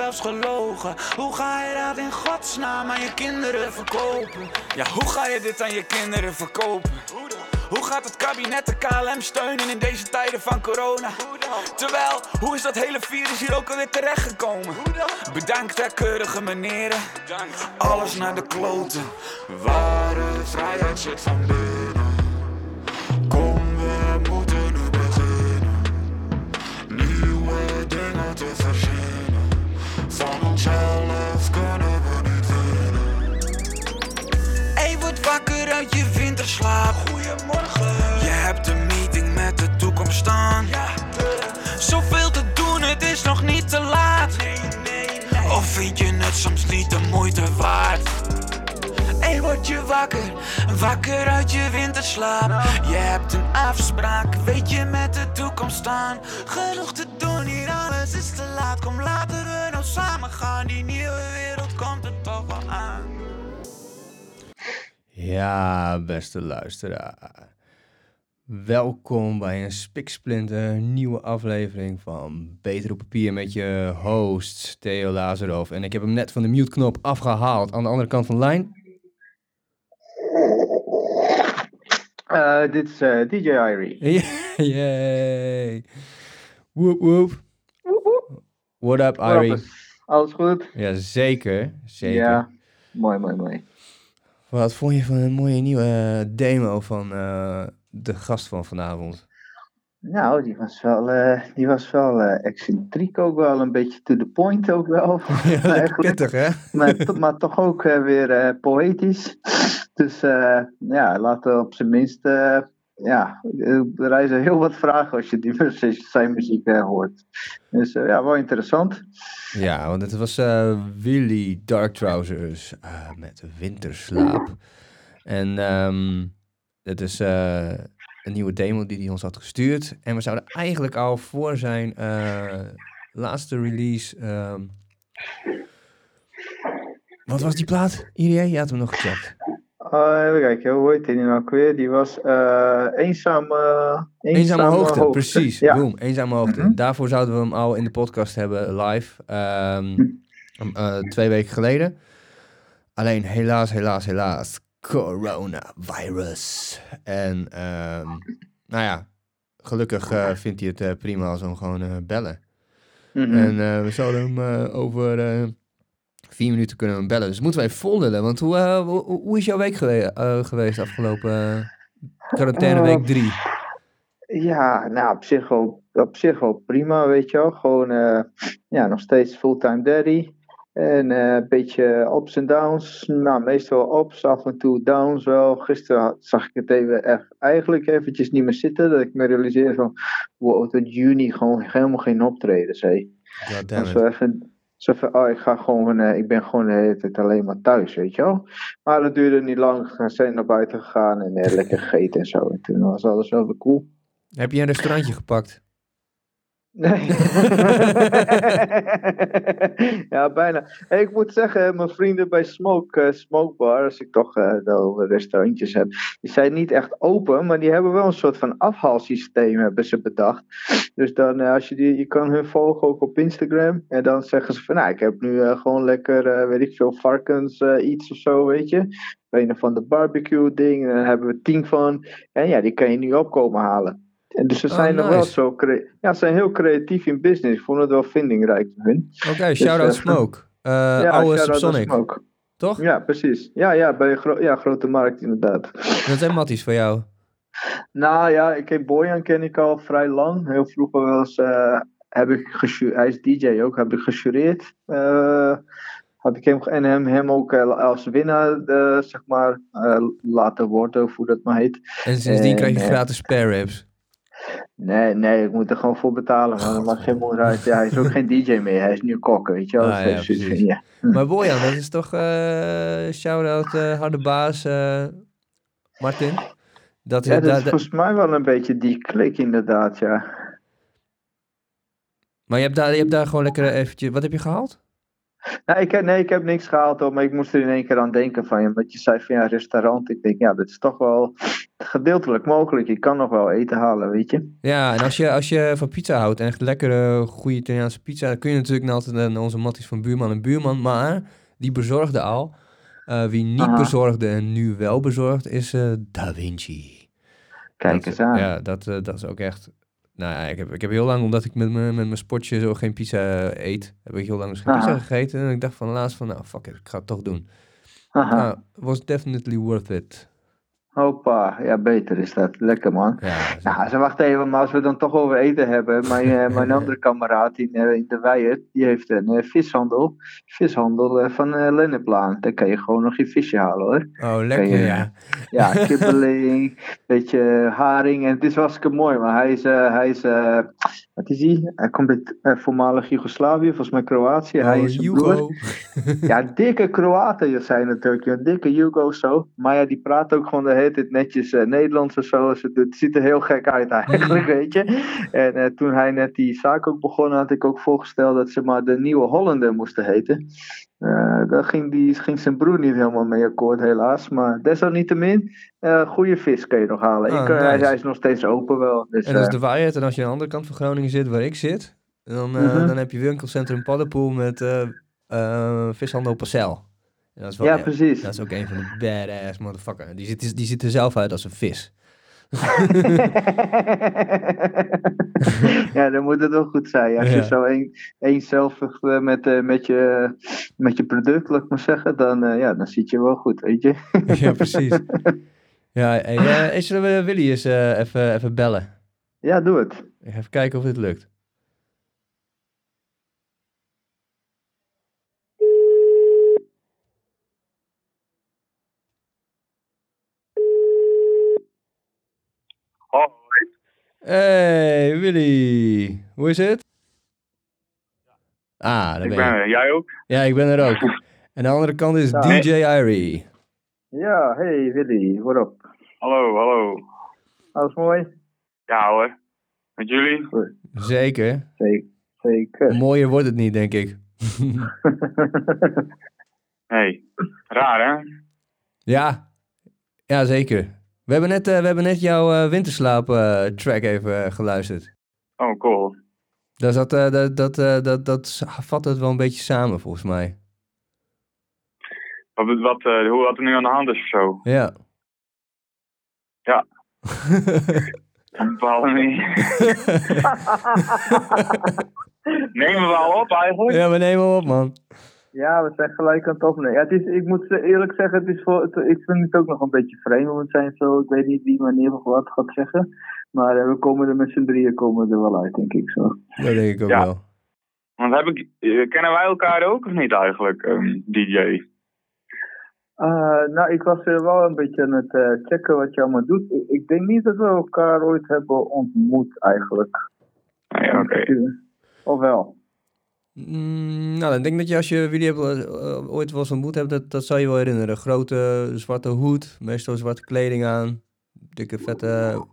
zelfs gelogen. Hoe ga je dat in godsnaam aan je kinderen verkopen? Ja, hoe ga je dit aan je kinderen verkopen? Hoe gaat het kabinet de KLM steunen in deze tijden van corona? Terwijl, hoe is dat hele virus hier ook alweer terechtgekomen? Bedankt hè keurige meneren. Alles naar de kloten. Waar de vrijheid zit van binnen. Niet te laat. Of vind je het soms niet de moeite waard? Hey, word je wakker, wakker uit je winterslaap. Je hebt een afspraak, weet je, met de toekomst staan. Genoeg te doen, hier alles is te laat. Kom, laten we nou samen gaan. Die nieuwe wereld komt er toch wel aan. Ja, beste luisteraar. Welkom bij een spiksplinter nieuwe aflevering van Beter op Papier met je host Theo Lazarov. En ik heb hem net van de mute-knop afgehaald aan de andere kant van de lijn. Eh, dit is eh, DJ Irie. Yay! Woep woep. What up, Irie? Alles goed? Ja, zeker. Zeker. Ja, mooi, mooi, mooi. Wat vond je van een mooie nieuwe demo van eh, de gast van vanavond? Nou, die was wel, eh, die was wel eh, excentriek ook wel, een beetje to the point ook wel. ja, pittig, hè? maar, to- maar toch ook eh, weer poëtisch. Dus eh, ja, laten we op zijn minst, ja, er reizen heel wat vragen als je die zijn muziek hoort. Dus ja, wel interessant. Ja, want het was Willy Dark Trousers met Winterslaap. En ehm het is eh, een nieuwe demo die hij ons had gestuurd. En we zouden eigenlijk al voor zijn eh, laatste release... ehm, wat was die plaat, Irie? Je had hem nog gecheckt. Eh, even kijken, hoe heet die nu ook weer? Die was eh Eenzame, Eenzame hoogte, precies. Ja. Boom, Eenzame hoogte. Mhm. Daarvoor zouden we hem al in de podcast hebben live. ehm, Hm. eh, twee weken geleden. Alleen helaas, helaas, helaas. Coronavirus. En ehm, nou ja, gelukkig eh, vindt hij het eh, prima als we hem gewoon eh, bellen. Mhm. En we zouden hem over vier minuten kunnen hem bellen. Dus moeten wij vol lullen. Want hoe, hoe, hoe is jouw week gewe- geweest afgelopen quarantaine week drie? Ja, nou, op zich wel, op zich wel prima, weet je wel. Gewoon, ja, nog steeds fulltime daddy. En eh, een beetje ups en downs. Nou, meestal ups, af en toe downs wel. Gisteren had- zag ik het even, echt, eigenlijk eventjes niet meer zitten. Dat ik me realiseerde van, wow, tot juni gewoon helemaal geen optredens, hé. God Dan damn zo even, zo van, oh, ik ga gewoon, eh, ik ben gewoon de hele tijd alleen maar thuis, weet je wel. Maar dat duurde niet lang. We zijn naar buiten gegaan en eh, lekker gegeten en zo. En toen was alles wel weer cool. Heb je een restaurantje gepakt? Nee. ja, bijna. Ik moet zeggen, mijn vrienden bij Smoke, eh, Smoke Bar, als ik toch eh nou, restaurantjes heb, die zijn niet echt open, maar die hebben wel een soort van afhaalsysteem hebben ze bedacht. Dus dan, eh, als je die, je kan hun volgen ook op Instagram, en dan zeggen ze van, nou, ik heb nu gewoon lekker, weet ik veel, varkens iets of zo, weet je. Een van de barbecue ding, en daar hebben we tien van. En ja, die kan je nu opkomen halen. En dus ze Oh, zijn nog wel zo ja, ze zijn heel creatief in business. Ik vond het wel vindingrijk van hun. Oké, shout-out eh, Smoke. Eh ja, oude Subsonic, Smoke. toch? Ja, precies. Ja, ja, bij gro- ja, Grote Markt inderdaad. Dat zijn matties voor jou. Nou ja, ik ken Bojan ken ik al vrij lang. Heel vroeger wel eens eh, heb ik hij is DJ ook, heb ik gejureerd. Eh, had ik hem, en hem, hem ook als winnaar, eh, zeg maar, eh, laten worden, of hoe dat maar heet. En sindsdien krijg je gratis spare ribs. Nee, nee, ik moet er gewoon voor betalen. Maakt geen moeite uit. Ja, hij is ook geen DJ meer, hij is nu kok, weet je wel. Ah, Dus ja, precies. van, ja. Maar Bojan, dat is toch eh shout-out eh, harde baas eh, Martin? Dat, Ja, da- dat is volgens mij wel een beetje die klik inderdaad, ja. maar je hebt, daar, je hebt daar gewoon lekker eventjes... Wat heb je gehaald? Nou, ik heb, nee, ik heb niks gehaald, hoor, maar ik moest er in één keer aan denken van je. Want je zei van ja, restaurant. Ik denk, ja, dat is toch wel gedeeltelijk mogelijk. Je kan nog wel eten halen, weet je. Ja, en als je, als je van pizza houdt en echt lekkere, goede Italiaanse pizza... dan kun je natuurlijk altijd naar onze matties van buurman en buurman. Maar die bezorgde al. Eh, wie niet Aha. bezorgde en nu wel bezorgd is eh, Da Vinci. Kijk Dat- eens aan. Ja, dat, eh, dat is ook echt... Nou ja, ik heb, ik heb heel lang, omdat ik met mijn met mijn sportje zo geen pizza eet... heb ik heel lang dus geen Aha. pizza gegeten. En ik dacht van laatst van, nou fuck it, ik ga het toch doen. Haha. Nou, was definitely worth it. Hoppa, ja, beter is dat. Lekker man. Ja, is- Nou, ze wacht even, maar als we dan toch over eten hebben. Mijn, eh, mijn andere kameraad in, eh, in de Weijer, die heeft een eh, vishandel. Vishandel van eh Lenneplaan. Daar kan je gewoon nog je visje halen hoor. Oh, lekker, je- ja. Ja, kibbeling, beetje haring. En het is hartstikke mooi, maar hij is, hij is wat is hij? Hij komt uit voormalig Joegoslavië, volgens mij Kroatië. hij Oh, is zijn broer. Hugo. Ja, dikke Kroaten zijn natuurlijk, joh. dikke Hugo zo. Maar ja, die praat ook gewoon de hele tijd netjes eh, Nederlands of zo. Dus het, het ziet er heel gek uit eigenlijk, weet je. En eh, toen hij net die zaak ook begon, had ik ook voorgesteld dat ze maar de Nieuwe Hollander moesten heten. Eh daar ging, die, ging zijn broer niet helemaal mee akkoord, helaas. Maar desalniettemin, goede vis kun je nog halen. Ah, ik, eh, hij, is nog steeds open wel. Dus, En dat is de waarheid. En als je aan de andere kant van Groningen zit, waar ik zit... dan, Mhm. dan heb je winkelcentrum Paddenpoel met vishandel Parcel. En dat is wel ja, precies. Dat is ook een van de badass motherfucker. Die ziet, die ziet er zelf uit als een vis. ja, dan moet het wel goed zijn. Als Ja. je zo één eenzelfig eh, met, eh, met, je, met je product, laat ik maar zeggen, dan, eh, ja, dan zit je wel goed, weet je. ja, precies. Ja, hey, eh, hey, zullen we Willy eens even, even bellen? Ja, doe het. Even kijken of dit lukt. Hoi. Hey, Willy. Hoe is het? Ah, daar Ik ben je. ben er. Jij ook? Ja, ik ben er ook. En de andere kant is Ja. DJ Irie. Ja, hey Willy, wat op? Hallo, hallo. Alles mooi? Ja hoor. Met jullie? Zeker. Zeker. Zeker. Mooier wordt het niet, denk ik. hey. Raar hè? ja. Ja, zeker. We hebben net, eh, we hebben net jouw eh, winterslaap eh, track even geluisterd. Oh, cool. Dat, zat, dat, dat, dat, dat vat het wel een beetje samen, volgens mij. Wat, wat, hoe wat er nu aan de hand is of zo? Ja. Ja. Bepaalde manier. Nemen we al op eigenlijk? ja, we nemen hem op, man. Ja, we zijn gelijk aan het opnemen. Ja, het is, ik moet eerlijk zeggen, het is voor, het- ik vind het ook nog een beetje vreemd, want het zijn zo, ik weet niet wie wanneer of wat gaat zeggen. Maar eh, we komen er met z'n drieën komen er wel uit, denk ik zo. Dat denk ik ook Ja. wel. Want heb ik, eh, kennen wij elkaar ook of niet eigenlijk, ehm, DJ? Eh, nou, ik was er wel een beetje aan het eh, checken wat je allemaal doet. Ik, ik denk niet dat we elkaar ooit hebben ontmoet, eigenlijk. Ah, ja, oké. Of wel? Mm, nou, ik denk dat je als je Willy hebt, eh, ooit wel eens ontmoet hebt, dat, dat zou je wel herinneren. Grote zwarte hoed, meestal zwarte kleding aan, dikke vette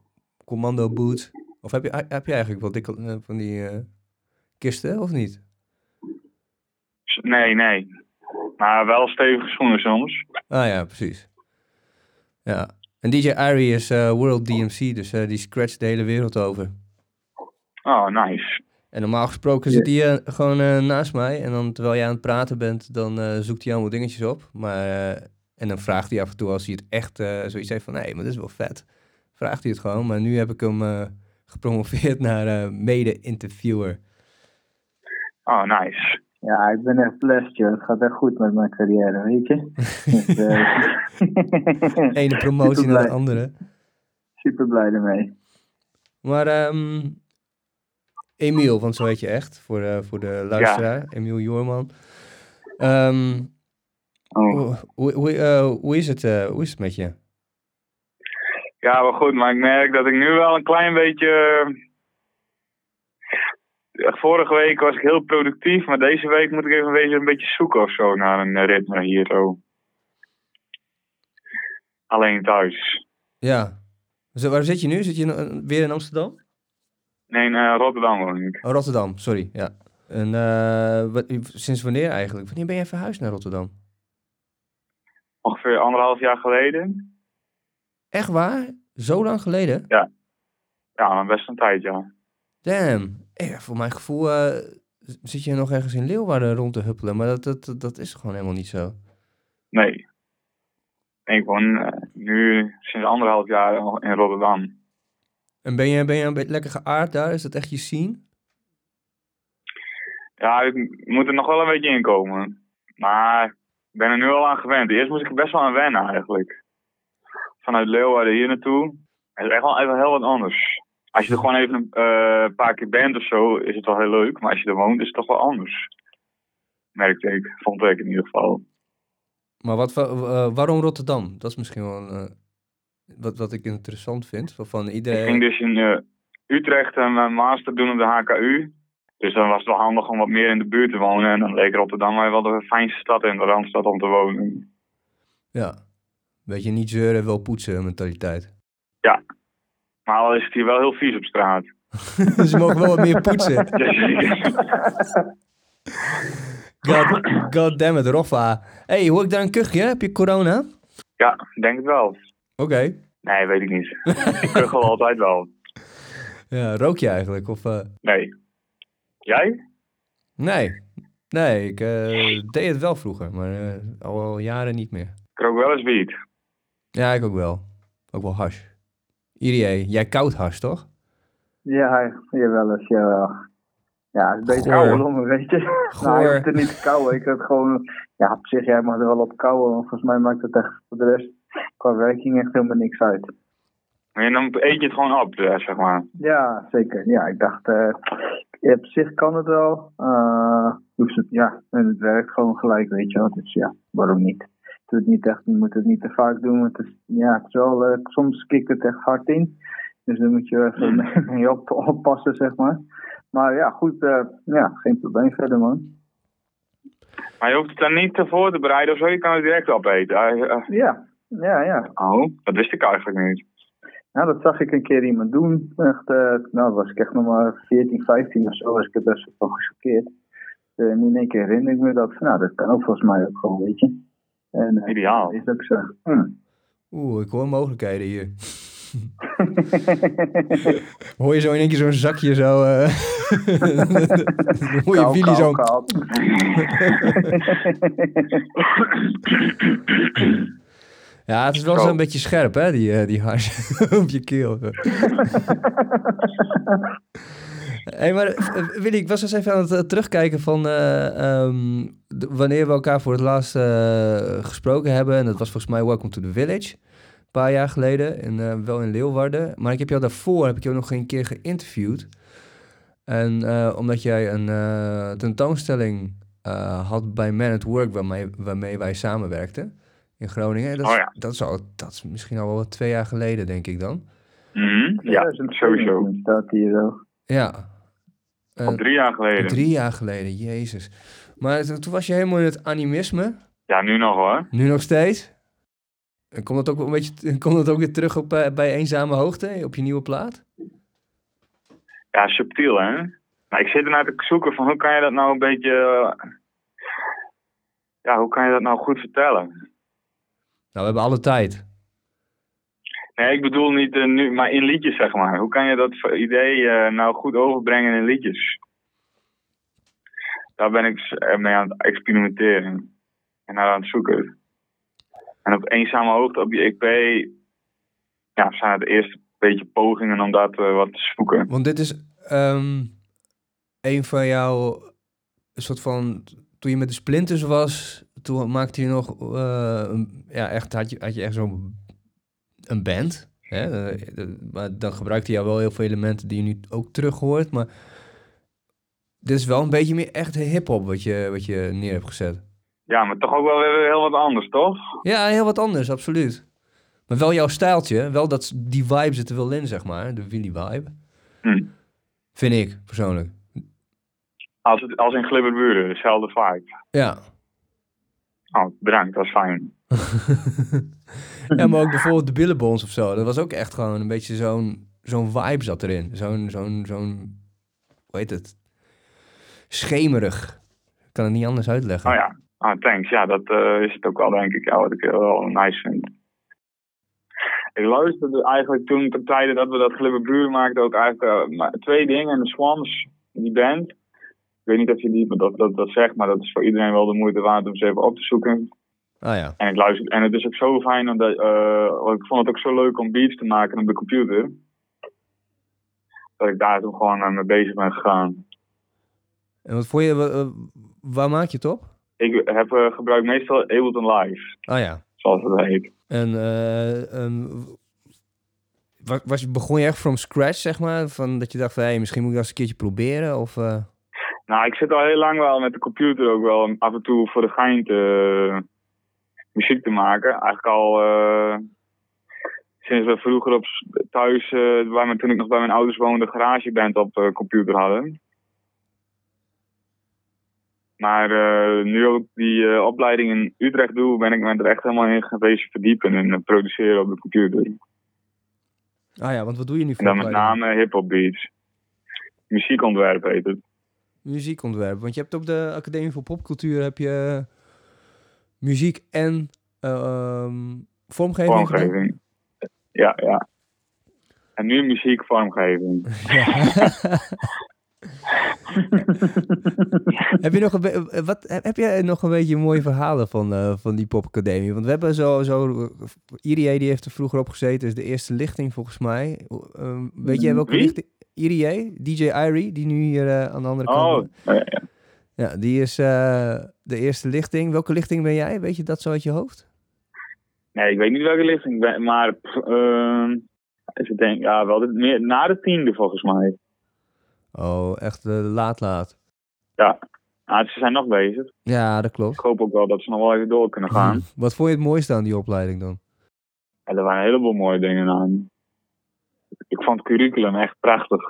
commando boots. Of heb je, heb je eigenlijk wel dikke eh, van die eh, kisten, of niet? Nee, nee. Maar wel stevige schoenen soms. Ah ja, precies. Ja. En DJ Irie is World DMC, dus die scratcht de hele wereld over. Oh, nice. En normaal gesproken zit hij eh, gewoon eh, naast mij. En dan terwijl jij aan het praten bent, dan eh, zoekt hij allemaal dingetjes op. Maar, en dan vraagt hij af en toe als hij het echt zoiets heeft van... Nee, maar dit is wel vet. Vraagt hij het gewoon. Maar nu heb ik hem gepromoveerd naar mede-interviewer. Oh, nice. Ja, ik ben echt blessed, joh. Het gaat echt goed met mijn carrière, weet je. Dus, Ene promotie naar de andere. Super blij ermee. Maar ehm, Emiel, want zo heet je echt, voor, de voor de luisteraar. Emiel Joorman. Ehm, Oh. hoe, hoe, hoe, eh, hoe, is het, eh, hoe is het met je? Ja, wel goed, maar ik merk dat ik nu wel een klein beetje. eh, Vorige week was ik heel productief, maar deze week moet ik even een beetje, een beetje zoeken of zo naar een eh, ritme hier zo. Alleen thuis. Ja. Waar zit je nu? Zit je weer in Amsterdam? Nee, in eh, Rotterdam woon ik. Oh, Rotterdam, sorry. Ja. En eh, wat, sinds wanneer eigenlijk? Wanneer ben jij verhuisd naar Rotterdam? Ongeveer anderhalf jaar geleden. Echt waar? Zo lang geleden? Ja, maar best een tijd, ja. Damn. Eh, voor mijn gevoel zit je nog ergens in Leeuwarden rond te huppelen. Maar dat, dat, dat, is gewoon helemaal niet zo. Nee. Ik woon nu sinds anderhalf jaar al in Rotterdam. En ben je, ben je een beetje lekker geaard daar? Is dat echt je scene? Ja, ik moet er nog wel een beetje in komen. Maar ik ben er nu al aan gewend. Eerst moest ik er best wel aan wennen eigenlijk. Vanuit Leeuwarden hier naartoe. Het is echt wel even heel wat anders. Als je er gewoon even een eh, paar keer bent of zo, is het wel heel leuk. Maar als je er woont, is het toch wel anders. Merkte ik. Vond ik in ieder geval. Maar wat, wa- eh, waarom Rotterdam? Dat is misschien wel eh, wat, wat ik interessant vind. Van- Van Ik ging iedereen... dus in eh, Utrecht een eh, master doen op de HKU. Dus dan was het wel handig om wat meer in de buurt te wonen. En dan leek Rotterdam mij wel de fijnste stad in de Randstad om te wonen. Ja. Beetje niet zeuren, wel poetsen mentaliteit. Maar al is het hier wel heel vies op straat. Ze mogen wel wat meer poetsen. God, God damn it, Roffa. hey, hoor ik daar een kuchje? Heb je corona? ja, denk het wel. Oké. Nee, weet ik niet. ik kuchel altijd wel. Ja, rook je eigenlijk? Of, eh, Nee. Jij? Nee. Nee, ik eh, deed het wel vroeger, maar eh, al, al jaren niet meer. Ik rook wel eens wiet. Ja, ik ook wel. Ook wel hash. Irie, jij koud hash, toch? Ja, jawel eens, jawel. Ja, het is beter Goor. koude longen, weet je. Nou, je hoeft niet te kauwen. Ik heb gewoon, ja, op zich, jij mag er wel op kauwen. Maar volgens mij maakt het echt voor de rest qua werking echt helemaal niks uit. En dan eet je het gewoon op, eh, zeg maar. Ja, zeker. Ja, ik dacht, eh, op zich kan het wel. Eh, het, ja, en het werkt gewoon gelijk, weet je wel. Dus ja, waarom niet? Het doet niet echt, je moet het niet te vaak doen. want Het is, ja, het is wel, eh, soms kikt het echt hard in. Dus dan moet je even mee op, oppassen, zeg maar. Maar ja, goed, ja, geen probleem verder, man. Maar je hoeft het dan niet te voor te bereiden of zo. Je kan het direct opeten. Ja, ja, ja. Oh, dat wist ik eigenlijk niet. Nou, dat zag ik een keer iemand doen. Echt, eh, nou, was ik echt nog maar 14, 15 of zo, was ik er best wel van gechoqueerd. Eh, en in één keer herinner ik me dat, van, nou, dat kan ook volgens mij ook gewoon, weet je. En eh, Ideaal. is ook zo. Hm. Oeh, ik hoor mogelijkheden hier. Hoor je zo in één keer zo'n zakje zo... eh hoor je Willy zo... Ja, het is wel Zo. zo'n beetje scherp, hè, die, eh, die hash op je keel. hey, maar eh, Willy, ik was eens even aan het eh, terugkijken van eh, ehm, de- wanneer we elkaar voor het laatst gesproken hebben. En dat was volgens mij Welcome to the Village, een paar jaar geleden, in, wel in Leeuwarden. Maar ik heb jou daarvoor, heb ik jou nog een keer geïnterviewd. En omdat jij een tentoonstelling had bij Man at Work, waarmee, waarmee wij samenwerkten in Groningen. Dat is, Oh ja. dat, is al, dat is misschien al wel wat twee jaar geleden, denk ik dan. Mhm, Ja, 2020 sowieso. Staat hier zo. Ja. Eh, Al drie jaar geleden. drie jaar geleden, jezus. Maar to- toen was je helemaal in het animisme. Ja, nu nog hoor. Nu nog steeds. En komt dat ook een beetje, komt dat ook weer terug op, eh, bij eenzame hoogte, op je nieuwe plaat? Ja, subtiel, hè? Maar ik zit ernaar te zoeken van hoe kan je dat nou een beetje... eh, ja, hoe kan je dat nou goed vertellen? Nou, we hebben alle tijd. Nee, ik bedoel niet eh, nu, maar in liedjes, zeg maar. Hoe kan je dat idee eh, nou goed overbrengen in liedjes? Daar ben ik eh, mee aan het experimenteren. En naar aan het zoeken. En op eenzame hoogte op die EP... Ja, zijn het eerste beetje pogingen om dat eh, wat te zoeken. Want dit is ehm, een van jouw een soort van toen je met de Splinters was, toen maakte je nog eh, ja echt had je had je echt zo'n een band. Hè? Eh, maar dan gebruikte je wel heel veel elementen die je nu ook terug hoort, maar dit is wel een beetje meer echt hip-hop wat je, wat je neer hebt gezet. Ja, maar toch ook wel weer heel wat anders, toch? Ja, heel wat anders, absoluut. Maar wel jouw stijltje, wel dat die vibe zit er wel in, zeg maar, de Willy vibe. Hm. Vind ik persoonlijk. Als, het, als in Glibberburen, dezelfde vibe. Ja. Oh, bedankt, dat is fijn. ja, maar ook bijvoorbeeld de Billabons of zo. Dat was ook echt gewoon een beetje zo'n zo'n vibe zat erin. Zo'n, zo'n, zo'n, hoe heet het? Schemerig. Ik kan het niet anders uitleggen. Oh ja, ah, thanks. Ja, dat eh, is het ook wel, denk ik. Ja, wat ik heel wel nice vind. Ik luisterde eigenlijk toen, ten tijde dat we dat Glibberburen maakten, ook eigenlijk eh, twee dingen. De Swans, die band. Ik weet niet of je die dat, dat, dat zegt, maar dat is voor iedereen wel de moeite waard om ze even op te zoeken. Ah ja. En, ik luister, en het is ook zo fijn, omdat eh, ik vond het ook zo leuk om beats te maken op de computer. Dat ik daar toen gewoon eh, mee bezig ben gegaan. En wat voor je, wa- waar maak je het op? Ik heb eh, gebruikt meestal Ableton Live, Ah ja. zoals het heet. En eh, ehm, wa- was, begon je echt from scratch, zeg maar? Van dat je dacht van, hey, misschien moet ik dat eens een keertje proberen? Of, Nou, ik zit al heel lang wel met de computer ook wel af en toe voor de gein te, muziek te maken. Eigenlijk al eh, sinds we vroeger op thuis, eh, bij mijn- toen ik nog bij mijn ouders woonde, een garageband op eh, computer hadden. Maar eh, nu ook die eh, opleiding in Utrecht doe, ben ik me er echt helemaal in geweest verdiepen en eh, produceren op de computer. Ah ja, want wat doe je nu En voor dan met name hip-hop beats. Muziekontwerp heet het. Muziekontwerp. Want je hebt op de Academie voor Popcultuur heb je muziek en eh, ehm, vormgeving. Ja, ja. En nu muziek, vormgeving. heb je nog een eh, wat heb jij nog een beetje mooie verhalen van, eh, van die popacademie? Want we hebben zo zo Irie die heeft er vroeger op gezeten, is de eerste lichting volgens mij. Eh, weet jij welke Wie? lichting? Irie, DJ Irie, die nu hier eh, aan de andere Oh, kant. ja, ja. Ja, die is eh, de eerste lichting. Welke lichting ben jij? Weet je dat zo uit je hoofd? nee, ik weet niet welke lichting ik ben, maar pff, ehm, denk, ja, wel de, meer, na de tiende volgens mij. Oh, echt eh, laat laat. Ah, ze zijn nog bezig. Ja, dat Ik klopt. hoop ook wel dat ze nog wel even door kunnen gaan. Wat vond je het mooiste aan die opleiding dan? Er waren een heleboel mooie dingen aan. Ik vond het curriculum echt prachtig.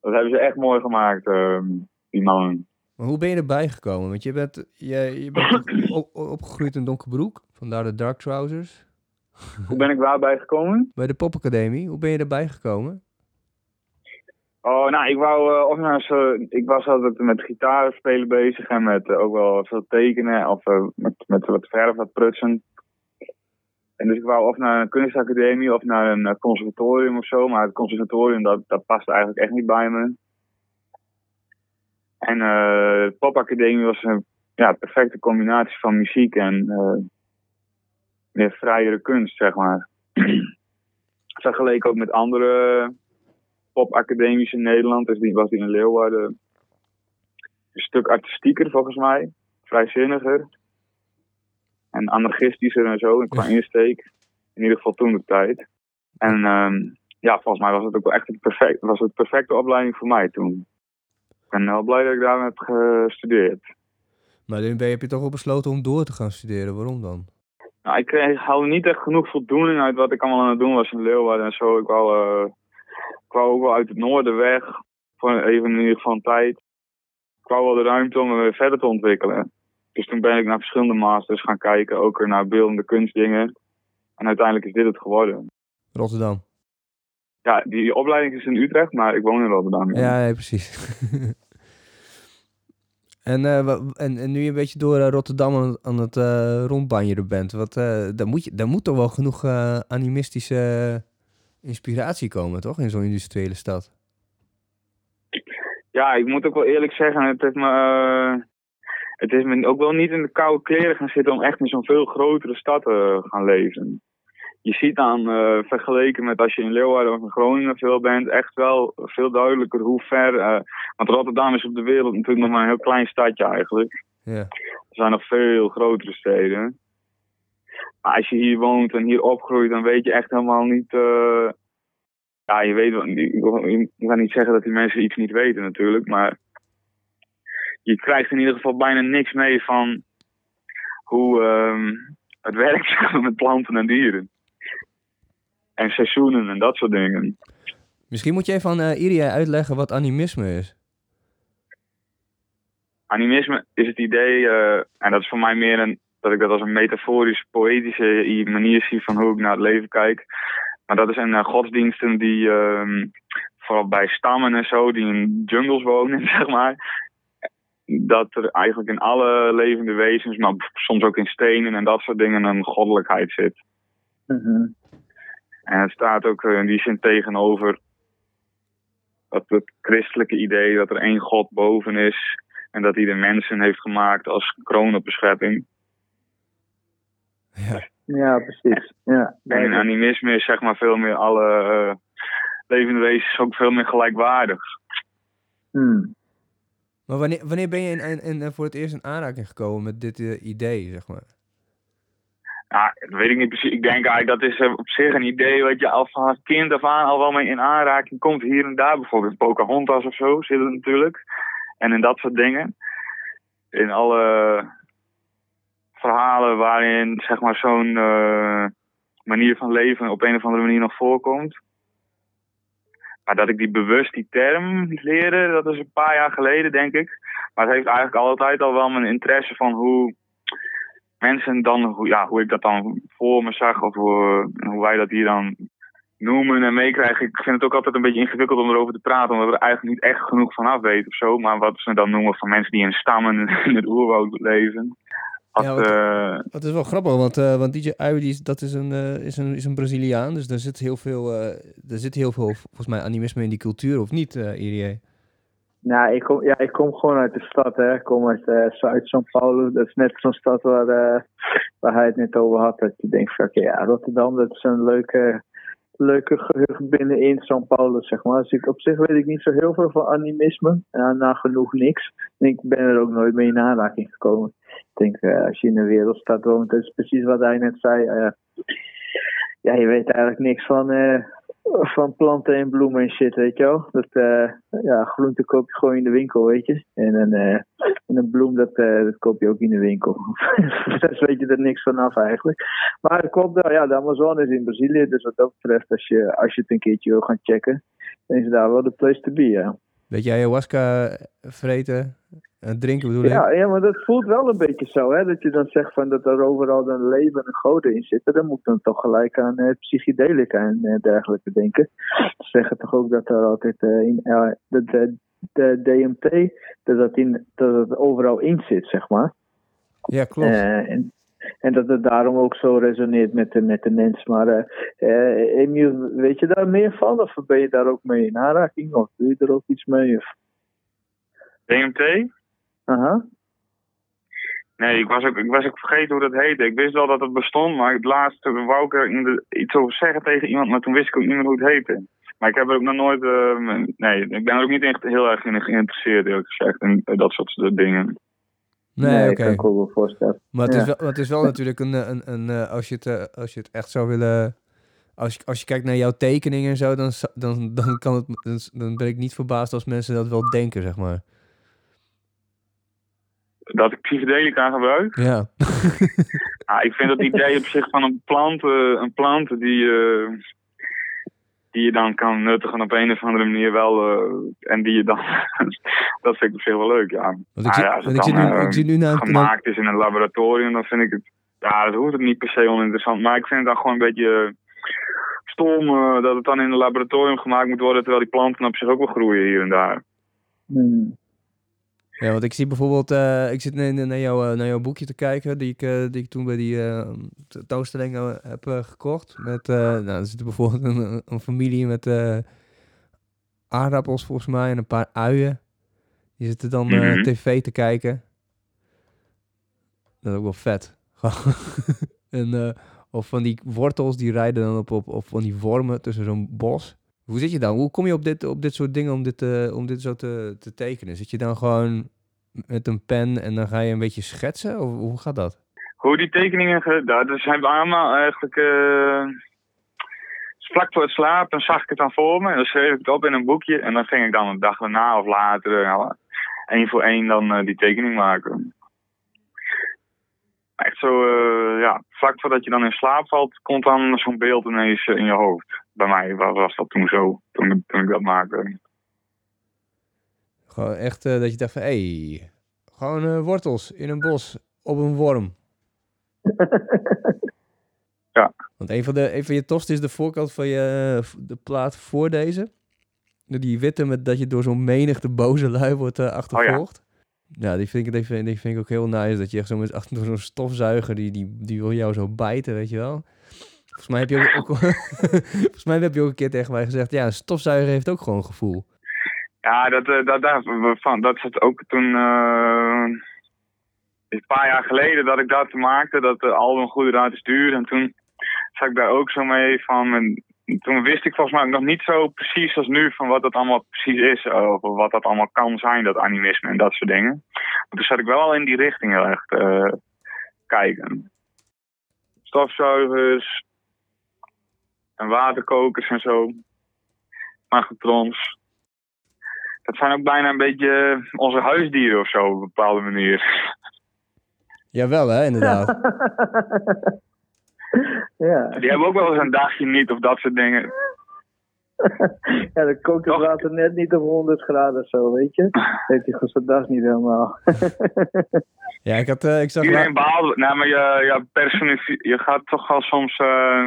Dat hebben ze echt mooi gemaakt, ehm, die mannen. Maar hoe ben je erbij gekomen? Want je bent, je, je bent op- opgegroeid in Donkerbroek, vandaar de dark trousers. Hoe ben ik daarbij gekomen? Bij de popacademie, hoe ben je erbij gekomen? Oh, nou, ik wou, eh, of nou eens, ik was altijd met gitaar spelen bezig en met eh, ook wel veel tekenen of eh, met, met wat verf, wat prutsen. En dus ik wou of naar een kunstacademie of naar een eh, conservatorium of zo, maar het conservatorium dat, dat past eigenlijk echt niet bij me. En eh, de popacademie was een ja, perfecte combinatie van muziek en eh, meer vrijere kunst, zeg maar. Vergeleken ook met andere popacademies in Nederland. Dus die was die in Leeuwarden een stuk artistieker volgens mij. Vrijzinniger. En anarchistischer en zo, qua insteek. In ieder geval toen de tijd. En ehm, ja, volgens mij was het ook wel echt het perfect, was het perfecte opleiding voor mij toen. Ik ben wel blij dat ik daar heb gestudeerd. Maar je, heb je toch wel besloten om door te gaan studeren. Waarom dan? Nou, ik kreeg, haalde niet echt genoeg voldoening uit wat ik allemaal aan het doen was in Leeuwarden en zo. Ik wou, eh, ik wou ook wel uit het noorden weg, voor even in ieder geval een tijd. Ik wou wel de ruimte om me weer verder te ontwikkelen. Dus toen ben ik naar verschillende masters gaan kijken, ook naar beeldende kunstdingen. En uiteindelijk is dit het geworden. Rotterdam. Ja, die opleiding is in Utrecht, maar ik woon in Rotterdam. Ja, ja, precies. en, wa- en, en nu je een beetje door eh, Rotterdam aan, het- aan het eh rondbanjeren bent, wat, daar, moet je, daar moet toch wel genoeg animistische inspiratie komen, toch? In zo'n industriële stad. Ja, ik moet ook wel eerlijk zeggen, het heeft me, het is me ook wel niet in de koude kleren gaan zitten om echt in zo'n veel grotere stad te gaan leven. Je ziet dan, eh, vergeleken met als je in Leeuwarden of in Groningen veel bent, echt wel veel duidelijker hoe ver. eh, want Rotterdam is op de wereld natuurlijk nog maar een heel klein stadje eigenlijk. Ja. Er zijn nog veel grotere steden. Maar als je hier woont en hier opgroeit, dan weet je echt helemaal niet. eh, ja, je weet wel. Ik ga niet zeggen dat die mensen iets niet weten, natuurlijk. Maar je krijgt in ieder geval bijna niks mee van hoe ehm, het werkt met planten en dieren. En seizoenen en dat soort dingen. Misschien moet je even aan eh Iria uitleggen wat animisme is. Animisme is het idee, eh, en dat is voor mij meer een, dat ik dat als een metaforisch, poëtische manier zie van hoe ik naar het leven kijk. Maar dat is een eh, godsdiensten die, ehm, vooral bij stammen en zo, die in jungles wonen, zeg maar. Dat er eigenlijk in alle levende wezens, maar soms ook in stenen en dat soort dingen, een goddelijkheid zit. Mhm. En het staat ook eh, in die zin tegenover dat het christelijke idee dat er één God boven is en dat hij de mensen heeft gemaakt als kroon op de schepping. Ja. Ja, precies. Ja, En in animisme is zeg maar veel meer alle eh, levende wezens ook veel meer gelijkwaardig. Hmm. Maar wanneer, wanneer ben je in, in, voor het eerst in aanraking gekomen met dit eh, idee, zeg maar? Ja, dat weet ik niet precies. Ik denk eigenlijk dat is eh, op zich een idee wat je al van kind af aan al wel mee in aanraking komt. Hier en daar bijvoorbeeld Pocahontas of zo zit het natuurlijk. En in dat soort dingen. In alle verhalen waarin zeg maar zo'n eh, manier van leven op een of andere manier nog voorkomt. Maar dat ik die bewust die term leerde, dat is een paar jaar geleden denk ik. Maar het heeft eigenlijk altijd al wel mijn interesse van hoe mensen dan, hoe, ja, hoe ik dat dan voor me zag of hoe, hoe wij dat hier dan noemen en meekrijgen. Ik vind het ook altijd een beetje ingewikkeld om erover te praten, omdat we er eigenlijk niet echt genoeg van af weten of zo. Maar wat ze dan noemen van mensen die in stammen in het oerwoud leven. Dat, Ja, wat- eh, Dat is wel grappig, want, eh want DJ is, dat is een, eh, is, een, is een Braziliaan. Dus daar zit heel veel, eh er zit heel veel volgens mij animisme in die cultuur, of niet, eh Irie? Nou, ik kom, ja, ik kom gewoon uit de stad, hè. Ik kom uit eh Zuid-São Paulo. Dat is net zo'n stad waar, eh, waar hij het net over had. Dat je denkt van, oké, ja, Rotterdam, dat is een leuke, leuke gehucht binnenin São Paulo, zeg maar. Dus ik, op zich weet ik niet zo heel veel van animisme. Ja, nagenoeg niks. En ik ben er ook nooit mee in aanraking gekomen. Denk, eh, als je in een wereldstad woont, dat is precies wat hij net zei. eh, ja, je weet eigenlijk niks van, eh, van planten en bloemen en shit, weet je wel. Dat, ja, groente koop je gewoon in de winkel, weet je. En een, en een bloem, dat, dat koop je ook in de winkel. dus weet je er niks vanaf eigenlijk. Maar het klopt wel, ja, de Amazon is in Brazilië. Dus wat dat betreft, als je, als je het een keertje wil gaan checken, dan is daar wel de place to be, ja. Weet jij ayahuasca vreten, eh, drinken bedoel ik? Ja, ja, maar dat voelt wel een beetje zo, hè. Dat je dan zegt van dat er overal een leven en goden in zitten. Dan moet ik dan toch gelijk aan eh, psychedelica en eh, dergelijke denken. Ze zeggen toch ook dat er altijd eh, in eh, de, de, de DMT, dat, dat, in, dat het overal in zit, zeg maar. Ja, klopt. Eh, en, en dat het daarom ook zo resoneert met de, met de mens. Maar Emiel, weet je daar meer van? Of ben je daar ook mee in aanraking? Of doe je er ook iets mee? Of? DMT? Aha. Nee, ik was, ook, ik was ook vergeten hoe dat heette. Ik wist wel dat het bestond, maar het laatste wou ik er in de, iets over zeggen tegen iemand, maar toen wist ik ook niet meer hoe het heette. Maar ik heb er ook nog nooit, eh, nee, ik ben er ook niet echt heel erg in geïnteresseerd, eerlijk gezegd, in dat soort dingen. nee, oké. ook wel voorstellen. Maar het, Ja. is wel, het is wel natuurlijk een, een, een eh, als, je het, eh, als je het echt zou willen... Als je, als je kijkt naar jouw tekeningen en zo, dan, dan, dan, kan het, dan, dan ben ik niet verbaasd als mensen dat wel denken, zeg maar. Dat ik psychedelica gebruik. Ja. Ah, ik vind het idee op zich van een plant, eh, een plant die, eh, die je dan kan nuttigen op een of andere manier wel. eh, en die je dan. dat vind ik op zich wel leuk, ja. Want ik, Ah zie, ja, als want het ik, zie dan, nu, ik zie nu naar... naar- gemaakt is in een laboratorium, dan vind ik het. Ja, dat hoeft ook niet per se oninteressant. Maar ik vind het dan gewoon een beetje. stom dat het dan in een laboratorium gemaakt moet worden, terwijl die planten op zich ook wel groeien hier en daar. Hmm. Ja, want ik zie bijvoorbeeld, eh, ik zit naar, naar, jou, eh, naar jouw boekje te kijken, die ik, eh, die ik toen bij die tentoonstelling eh, heb gekocht. Met, nou, er zit bijvoorbeeld een, een familie met aardappels volgens mij en een paar uien. Die zitten dan Mhm. tv te kijken. Dat is ook wel vet. En, of van die wortels die rijden dan op, op, op van die wormen tussen zo'n bos. Hoe zit je dan? Hoe kom je op dit, op dit soort dingen om dit, eh, om dit zo te, te tekenen? Zit je dan gewoon met een pen en dan ga je een beetje schetsen? Of hoe gaat dat? Hoe die tekeningen, ge- dat zijn allemaal eigenlijk... eh, vlak voor het slapen zag ik het dan voor me en dan schreef ik het op in een boekje. En dan ging ik dan een dag daarna of later, eh, één voor één, dan eh, die tekening maken. Zo, eh, ja, vlak voordat je dan in slaap valt, komt dan zo'n beeld ineens eh, in je hoofd. Bij mij was, was dat toen zo, toen, ik- toen ik dat maakte. Gewoon echt eh, dat je dacht van, hé, hey, gewoon wortels in een bos op een worm. Ja. Want een van, de, een van je tofste is de voorkant van je, de plaat voor deze. Die witte met dat je door zo'n menigte boze lui wordt eh, achtervolgd. ja. Die, vind ik, die, vind, ik ook heel nice. Dat je echt zo met achter zo'n stofzuiger, die, die, die wil jou zo bijten, weet je wel. Volgens mij heb je ook, volgens mij heb je ook een keer tegen mij gezegd, ja, een stofzuiger heeft ook gewoon gevoel. Ja, dat, eh, dat, dat, van, dat zat ook toen. eh, een paar jaar geleden dat ik dat maakte, dat de album Goede Raad is Duur. En toen zat ik daar ook zo mee van. En toen wist ik volgens mij ook nog niet zo precies als nu van wat dat allemaal precies is. Of wat dat allemaal kan zijn, dat animisme en dat soort dingen. Maar toen zat ik wel al in die richting heel erg eh, kijken. Stofzuigers. En waterkokers en zo. Magnetrons dat zijn ook bijna een beetje onze huisdieren of zo op een bepaalde manier. Jawel hè, inderdaad. ja. Die hebben ook wel eens een dagje niet of dat soort dingen. ja, dan kookt het Toch? water net niet op 100 graden of zo, weet je. Heeft hij gezegd, dat is niet helemaal. Ja, ik, had, eh, ik zag... Iedereen behaalt, nou, maar je, je, personifi- je gaat toch wel soms eh,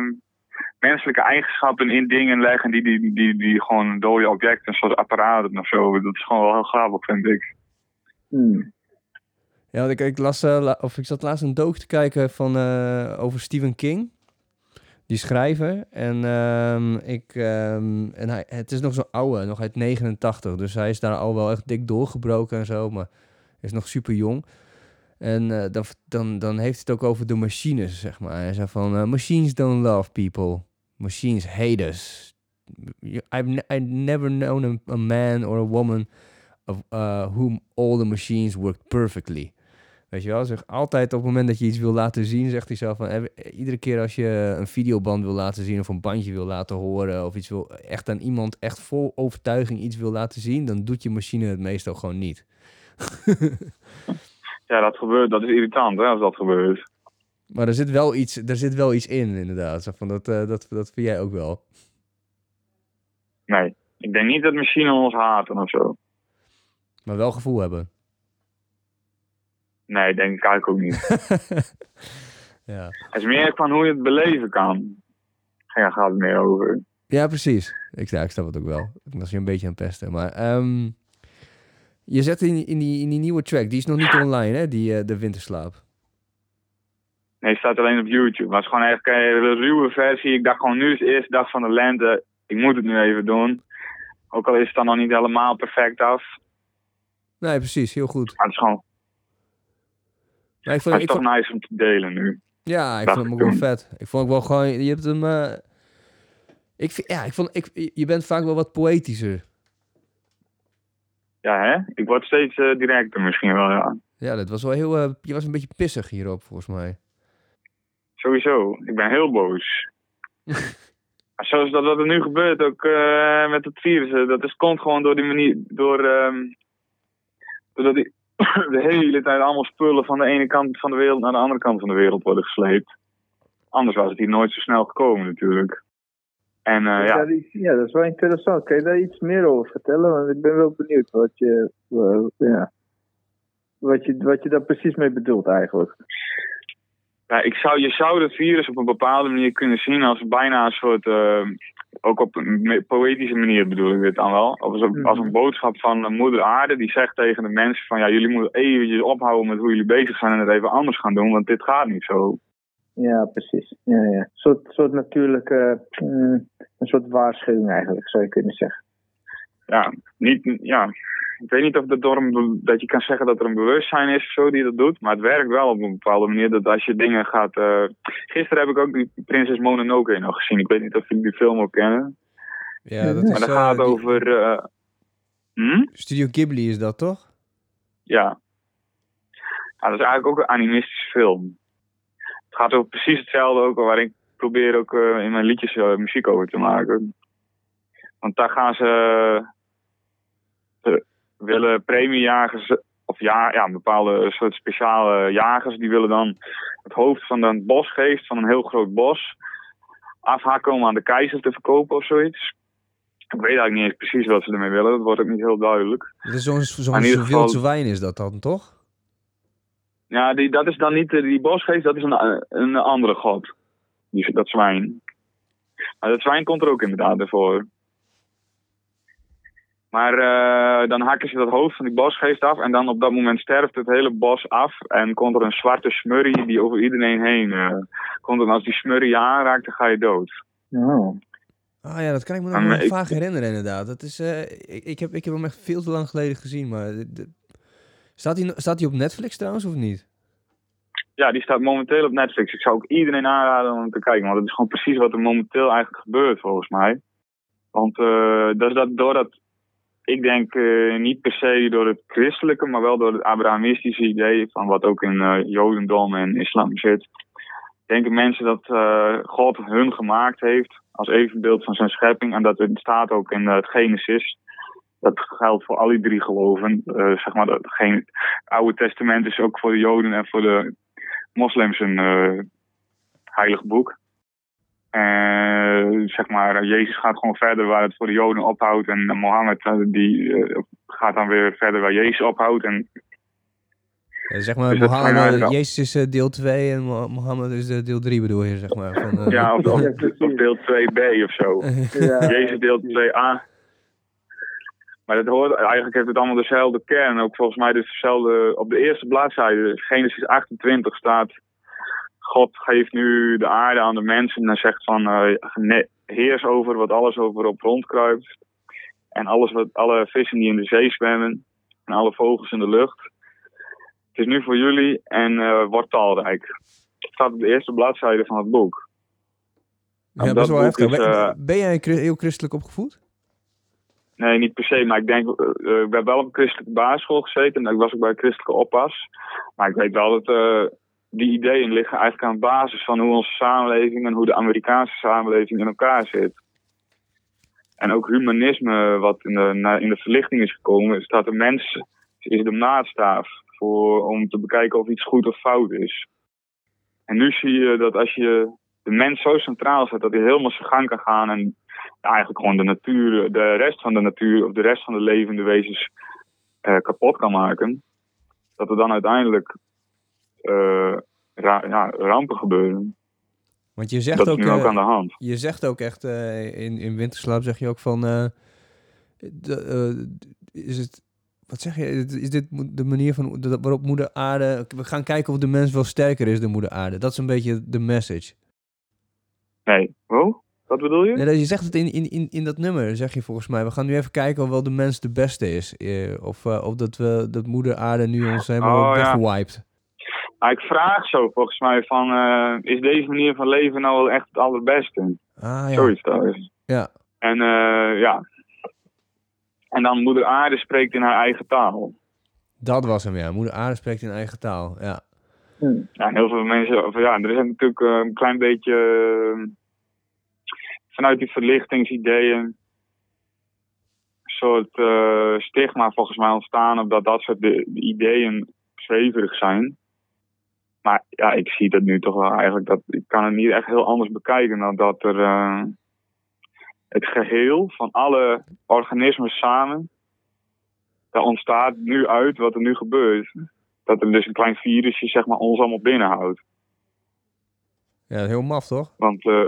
menselijke eigenschappen in dingen leggen die, die, die, die gewoon dode objecten, zoals apparaten of zo. Dat is gewoon wel heel grappig, vind ik. Hmm. Ja, ik, las, eh, of ik zat laatst een dook te kijken van, eh, over Stephen King. Die schrijver. En, ehm, ik, ehm, en hij, het is nog zo'n oude, nog uit 89. Dus hij is daar al wel echt dik doorgebroken en zo. Maar is nog super jong. En eh, dan, dan, dan heeft het ook over de machines, zeg maar. Hij zei van, machines don't love people. Machines hate us. You- I've, I've never known a, man or a woman of whom all the machines worked perfectly. Weet je wel, zeg altijd op het moment dat je iets wil laten zien, zegt hij zelf van eh, iedere keer als je een videoband wil laten zien of een bandje wil laten horen of iets wil echt aan iemand echt vol overtuiging iets wil laten zien, dan doet je machine het meestal gewoon niet. Ja, dat gebeurt, dat is irritant hè, als dat gebeurt. Maar er zit wel iets, er zit wel iets in inderdaad. Zo van dat, eh, dat, dat vind jij ook wel. Nee, ik denk niet dat machines ons haten of zo. Maar wel gevoel hebben. Nee, denk ik eigenlijk ook niet. ja. Het is meer van hoe je het beleven kan. Ja, gaat het meer over. ja, precies. Ik, ja, ik snap het ook wel. Ik was je een beetje aan het pesten. Maar ehm, je zet in, in, die, in die nieuwe track, die is nog niet online hè, die, eh, de winterslaap. Nee, het staat alleen op YouTube. Maar het is gewoon echt een ruwe versie. Ik dacht gewoon, nu is de eerste dag van de lente. Ik moet het nu even doen. Ook al is het dan nog niet helemaal perfect af. Nee, precies. Heel goed. Maar het is gewoon Maar ik vond, het ik is toch vond, nice om te delen nu. ja, ik dacht vond hem ik ook wel vet. Ik vond ook wel gewoon, je hebt hem... eh, ik vind, ja, ik vond, ik, je bent vaak wel wat poëtischer. Ja, hè? Ik word steeds eh, directer misschien wel, ja. Ja, dat was wel heel... eh, je was een beetje pissig hierop, volgens mij. Sowieso. Ik ben heel boos. Zoals dat wat er nu gebeurt, ook met het virus, dat is, komt gewoon door die manier, door, ehm, doordat die, de hele tijd allemaal spullen van de ene kant van de wereld naar de andere kant van de wereld worden gesleept. Anders was het hier nooit zo snel gekomen natuurlijk. En eh, ja, ja, dat is wel interessant. Kan je daar iets meer over vertellen? Want ik ben wel benieuwd wat je, eh, ja, wat je, wat je daar precies mee bedoelt eigenlijk. Ja, ik zou, je zou het virus op een bepaalde manier kunnen zien als bijna een soort. eh, ook op een poëtische manier bedoel ik dit dan wel. Of als een, als een boodschap van de moeder aarde die zegt tegen de mensen: van ja, jullie moeten eventjes ophouden met hoe jullie bezig zijn en het even anders gaan doen, want dit gaat niet zo. Ja, precies. Ja, ja. Een soort, soort natuurlijke, mm, een soort waarschuwing eigenlijk, zou je kunnen zeggen. Ja, niet, ja, ik weet niet of dat, door een, dat je kan zeggen dat er een bewustzijn is of zo die dat doet. Maar het werkt wel op een bepaalde manier dat als je dingen gaat... eh, Gisteren heb ik ook die Prinses Mononoke nog gezien. Ik weet niet of jullie die film ook kennen. Ja, dat Maar is... Maar dat eh, gaat die- over... eh, hm? Studio Ghibli is dat, toch? Ja. Dat is eigenlijk ook een animistische film. Het gaat over precies hetzelfde ook waar ik probeer ook eh, in mijn liedjes muziek over te maken. Want daar gaan ze... willen premiejagers... Of ja, ja, bepaalde soort speciale jagers... die willen dan het hoofd van een bosgeest... van een heel groot bos... afhakken om aan de keizer te verkopen of zoiets. Ik weet eigenlijk niet eens precies wat ze ermee willen. Dat wordt ook niet heel duidelijk. Zo'n geval- wildse wijn is dat dan, toch? Ja, die, dat is dan niet eh, die bosgeest, dat is een, een andere god. Die, dat zwijn. Maar dat zwijn komt er ook inderdaad ervoor. Maar eh, dan hakken ze dat hoofd van die bosgeest af en dan op dat moment sterft het hele bos af en komt er een zwarte smurrie die over iedereen heen eh, komt. En als die smurrie je aanraakt, dan ga je dood. Oh. Ah ja, dat kan ik me nog wel ik- vaak herinneren inderdaad. Dat is, eh, ik, ik, heb, ik heb hem echt veel te lang geleden gezien, maar... de- staat hij staat hij op Netflix trouwens, of niet? Ja, die staat momenteel op Netflix. Ik zou ook iedereen aanraden om te kijken, want het is gewoon precies wat er momenteel eigenlijk gebeurt volgens mij. Want eh, dat is dat doordat, ik denk eh, niet per se door het christelijke, maar wel door het Abrahamistische idee van wat ook in eh, Jodendom en islam zit. Denken mensen dat eh, God hun gemaakt heeft als evenbeeld van zijn schepping en dat het staat ook in het Genesis. Dat geldt voor alle drie geloven. Zeg maar, geen, het Oude Testament is ook voor de Joden en voor de moslims een heilig boek. En zeg maar, Jezus gaat gewoon verder waar het voor de Joden ophoudt. En Mohammed eh, die, eh, gaat dan weer verder waar Jezus ophoudt. En Ja, zeg maar, Dus Mohammed, Jezus is eh, deel 2 en Mo- Mohammed is eh, deel 3 bedoel je, zeg maar. Van, eh, ja, of, deel 2b of zo. Ja, Jezus deel 2a. Maar dat hoort, eigenlijk heeft het allemaal dezelfde kern. Ook volgens mij dus dezelfde, op de eerste bladzijde, Genesis 28 staat... God geeft nu de aarde aan de mensen en zegt van... eh, heers over wat alles over op rondkruipt. En alles wat, alle vissen die in de zee zwemmen. En alle vogels in de lucht. Het is nu voor jullie en eh wordt talrijk. Het staat op de eerste bladzijde van het boek. ja, dat best wel boek heftig. is, Ben- eh, ben jij heel christelijk opgevoed? Nee, niet per se, maar ik denk, ik heb wel op een christelijke basisschool gezeten en ik was ook bij een christelijke oppas. Maar ik weet wel dat die ideeën liggen eigenlijk aan de basis van hoe onze samenleving en hoe de Amerikaanse samenleving in elkaar zit. En ook humanisme, wat in de, in de verlichting is gekomen, staat de mens is de maatstaaf voor, om te bekijken of iets goed of fout is. En nu zie je dat als je de mens zo centraal zet, dat hij helemaal zijn gang kan gaan en eigenlijk gewoon de natuur, de rest van de natuur of de rest van de levende wezens eh, kapot kan maken. Dat er dan uiteindelijk ra- ja, rampen gebeuren. Want je zegt dat is ook, nu ook eh, aan de hand. je zegt ook echt, eh, in, in Winterslaap zeg je ook van, eh, eh, is het, wat zeg je, is dit de manier van, waarop moeder aarde, we gaan kijken of de mens wel sterker is dan moeder aarde. Dat is een beetje de message. Nee, oh? Wat bedoel je? Nee, dat- je zegt het in, in, in, in dat nummer, zeg je volgens mij. We gaan nu even kijken of wel de mens de beste is. eh, of, eh, of dat, we, dat moeder aarde nu ons helemaal Oh, ja. Nou, ik vraag zo volgens mij van, eh, is deze manier van leven nou echt het allerbeste? Ah ja. Zoiets trouwens. Ja. En eh, ja. En dan moeder aarde spreekt in haar eigen taal. Dat was hem, ja. Moeder aarde spreekt in eigen taal, ja. Hm. Ja, en heel veel mensen, of ja, er is natuurlijk eh, een klein beetje vanuit die verlichtingsideeën een soort stigma volgens mij ontstaan op dat dat soort de, de ideeën zweverig zijn. Maar ja, ik zie dat nu toch wel eigenlijk, dat, ik kan het niet echt heel anders bekijken dan dat er eh, het geheel van alle organismen samen, daar ontstaat nu uit wat er nu gebeurt dat er dus een klein virusje zeg maar, ons allemaal binnenhoudt. Ja, heel maf, toch? Want eh,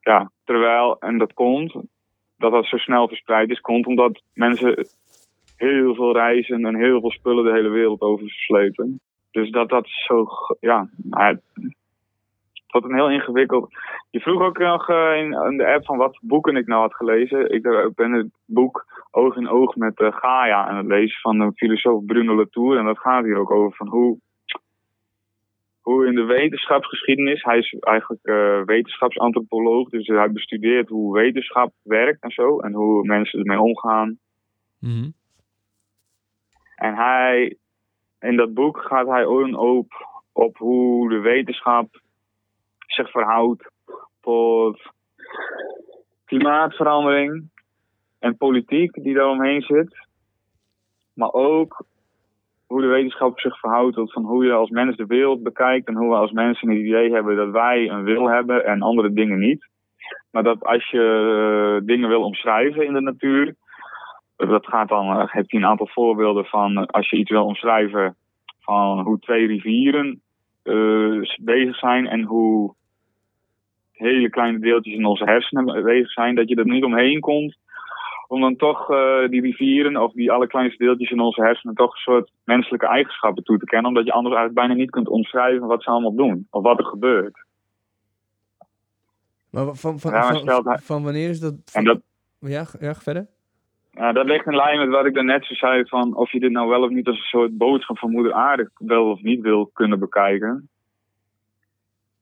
ja, terwijl, en dat komt, dat dat zo snel verspreid is, komt omdat mensen heel veel reizen en heel veel spullen de hele wereld over verslepen. Dus dat dat zo, ja, het wordt een heel ingewikkeld. Je vroeg ook nog eh, in, in de app van wat boeken ik nou had gelezen. Ik ben het boek Oog in Oog met eh, Gaia aan het lezen van de filosoof Bruno Latour. En dat gaat hier ook over van hoe hoe in de wetenschapsgeschiedenis, hij is eigenlijk eh, wetenschapsantropoloog, dus hij bestudeert hoe wetenschap werkt en zo, en hoe mensen ermee omgaan. Mhm. En hij, in dat boek gaat hij ook op, hoe de wetenschap zich verhoudt tot klimaatverandering en politiek die daaromheen zit. Maar ook hoe de wetenschap zich verhoudt tot van hoe je als mens de wereld bekijkt en hoe we als mensen het idee hebben dat wij een wil hebben en andere dingen niet. Maar dat als je eh, dingen wil omschrijven in de natuur, dat gaat dan, eh, heeft hij een aantal voorbeelden van eh, als je iets wil omschrijven van hoe twee rivieren eh, bezig zijn en hoe hele kleine deeltjes in onze hersenen bezig zijn, dat je er niet omheen komt om dan toch eh, die rivieren of die allerkleinste deeltjes in onze hersenen toch een soort menselijke eigenschappen toe te kennen, omdat je anders eigenlijk bijna niet kunt omschrijven wat ze allemaal doen of wat er gebeurt. Maar van, van, Ja, maar van, stelt hij- van wanneer is dat? En dat, Ja, ja, verder? Ja, dat ligt in lijn met wat ik daarnet zo zei, van of je dit nou wel of niet als een soort boodschap van moeder aarde wel of niet wil kunnen bekijken.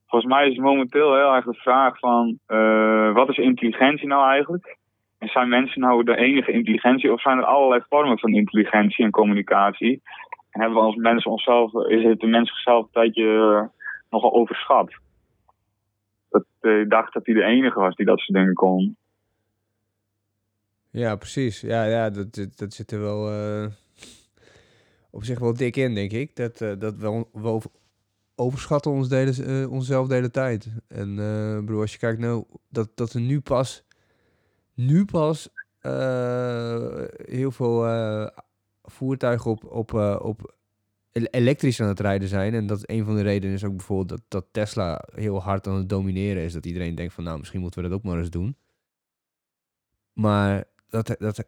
Volgens mij is het momenteel heel erg de vraag van, eh, wat is intelligentie nou eigenlijk? En zijn mensen nou de enige intelligentie of zijn er allerlei vormen van intelligentie en communicatie? En hebben we als mensen onszelf, is het de mens zichzelf een tijdje eh, nogal overschat? Dat eh, ik dacht dat hij de enige was die dat soort dingen kon. Ja, precies. Ja, ja dat, dat, zit er wel eh, op zich wel dik in, denk ik. Dat, eh, dat we, overschatten ons de hele, eh, onszelf de hele tijd. En broer, als je kijkt nou, dat, dat er nu pas, nu pas heel veel voertuigen op, op, op el- elektrisch aan het rijden zijn. En dat een van de redenen is ook bijvoorbeeld dat, dat Tesla heel hard aan het domineren is. Dat iedereen denkt van nou, misschien moeten we dat ook maar eens doen. Maar dat, dat,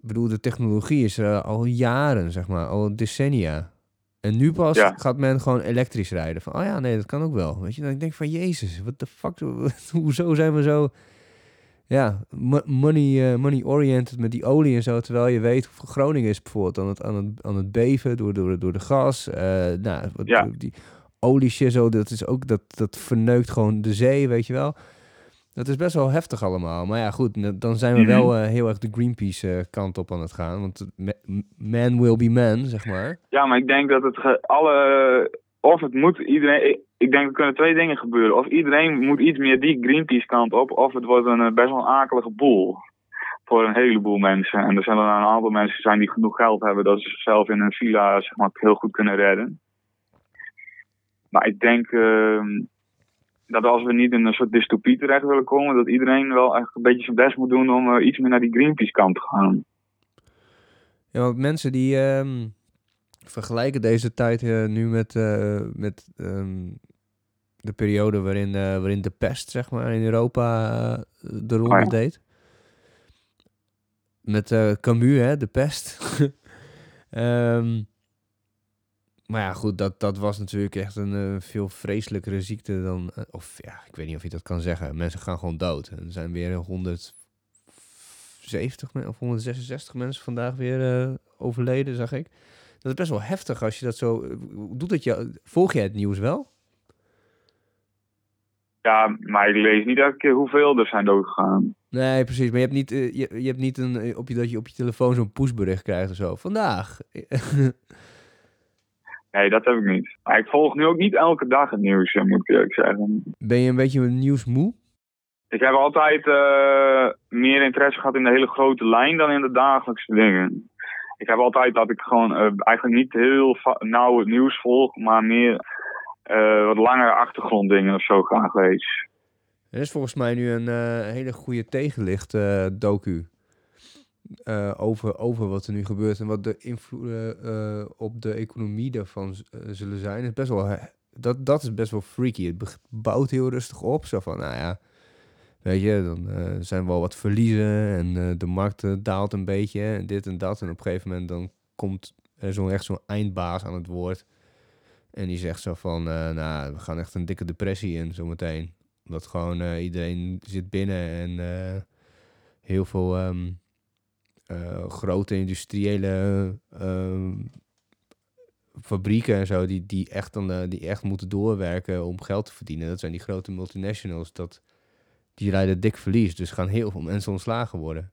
bedoel, de technologie is er al jaren, zeg maar, al decennia. En nu pas Ja. gaat men gewoon elektrisch rijden. Van, oh ja, nee, dat kan ook wel. Weet je, dan denk ik van, jezus, wat de fuck, hoezo zijn we zo, ja, mo- money, eh, money oriented met die olie en zo, terwijl je weet hoeveel Groningen is bijvoorbeeld aan het, aan het, aan het beven door, door, door de gas. eh nou, wat, Ja. die olie zo, dat is ook, dat, dat verneukt gewoon de zee, weet je wel. Dat is best wel heftig allemaal. Maar ja, goed, dan zijn we Mhm. wel eh, heel erg de Greenpeace eh, kant op aan het gaan. Want ma- man will be man, zeg maar. Ja, maar ik denk dat het alle. Of het moet iedereen. Ik, ik denk er kunnen twee dingen gebeuren. Of iedereen moet iets meer die Greenpeace kant op. Of het wordt een eh, best wel een akelige boel. Voor een heleboel mensen. En er zullen een aantal mensen zijn die genoeg geld hebben. dat ze zichzelf in een villa zeg maar, heel goed kunnen redden. Maar ik denk. ehm, dat als we niet in een soort dystopie terecht willen komen. dat iedereen wel echt een beetje zijn best moet doen. om eh, iets meer naar die Greenpeace kant te gaan. Ja, want mensen die ehm, vergelijken deze tijd eh, nu met, eh, met ehm, de periode waarin, waarin de pest, zeg maar, in Europa de ronde Oh ja. deed. Met Camus, hè, de pest. Ehm, maar ja, goed, dat, dat was natuurlijk echt een eh, veel vreselijkere ziekte dan... eh, of ja, ik weet niet of je dat kan zeggen. Mensen gaan gewoon dood. En er zijn weer 170 men- of 166 mensen vandaag weer eh, overleden, zag ik. Dat is best wel heftig als je dat zo... Doet dat je, volg jij het nieuws wel? Ja, maar ik lees niet elke keer hoeveel er zijn doodgegaan. Nee, precies. Maar je hebt niet, je, je hebt niet een, op je, dat je op je telefoon zo'n pushbericht krijgt of zo. Vandaag. Nee, dat heb ik niet. Maar ik volg nu ook niet elke dag het nieuws, eh, moet ik eerlijk zeggen. ben je een beetje nieuwsmoe? Ik heb altijd eh, meer interesse gehad in de hele grote lijn dan in de dagelijkse dingen. Ik heb altijd dat ik gewoon eh, eigenlijk niet heel nauw het nieuws volg, maar meer wat langere achtergronddingen of zo graag lees. Er is volgens mij nu een hele goede tegenlicht docu. Eh, over, over wat er nu gebeurt en wat de invloeden eh, op de economie daarvan eh, zullen zijn. Is best wel dat, dat is best wel freaky. Het bouwt heel rustig op. Zo van, nou ja, weet je, dan zijn wel wat verliezen en de markt daalt een beetje en dit en dat. En op een gegeven moment dan komt er zo'n echt zo'n eindbaas aan het woord. En die zegt zo van, nou, we gaan echt een dikke depressie in zometeen. Omdat gewoon iedereen zit binnen en heel veel ehm, eh, grote industriële ehm, fabrieken en zo, die, die, echt dan, eh, die echt moeten doorwerken om geld te verdienen. Dat zijn die grote multinationals. Dat, die rijden dik verlies. Dus gaan heel veel mensen ontslagen worden.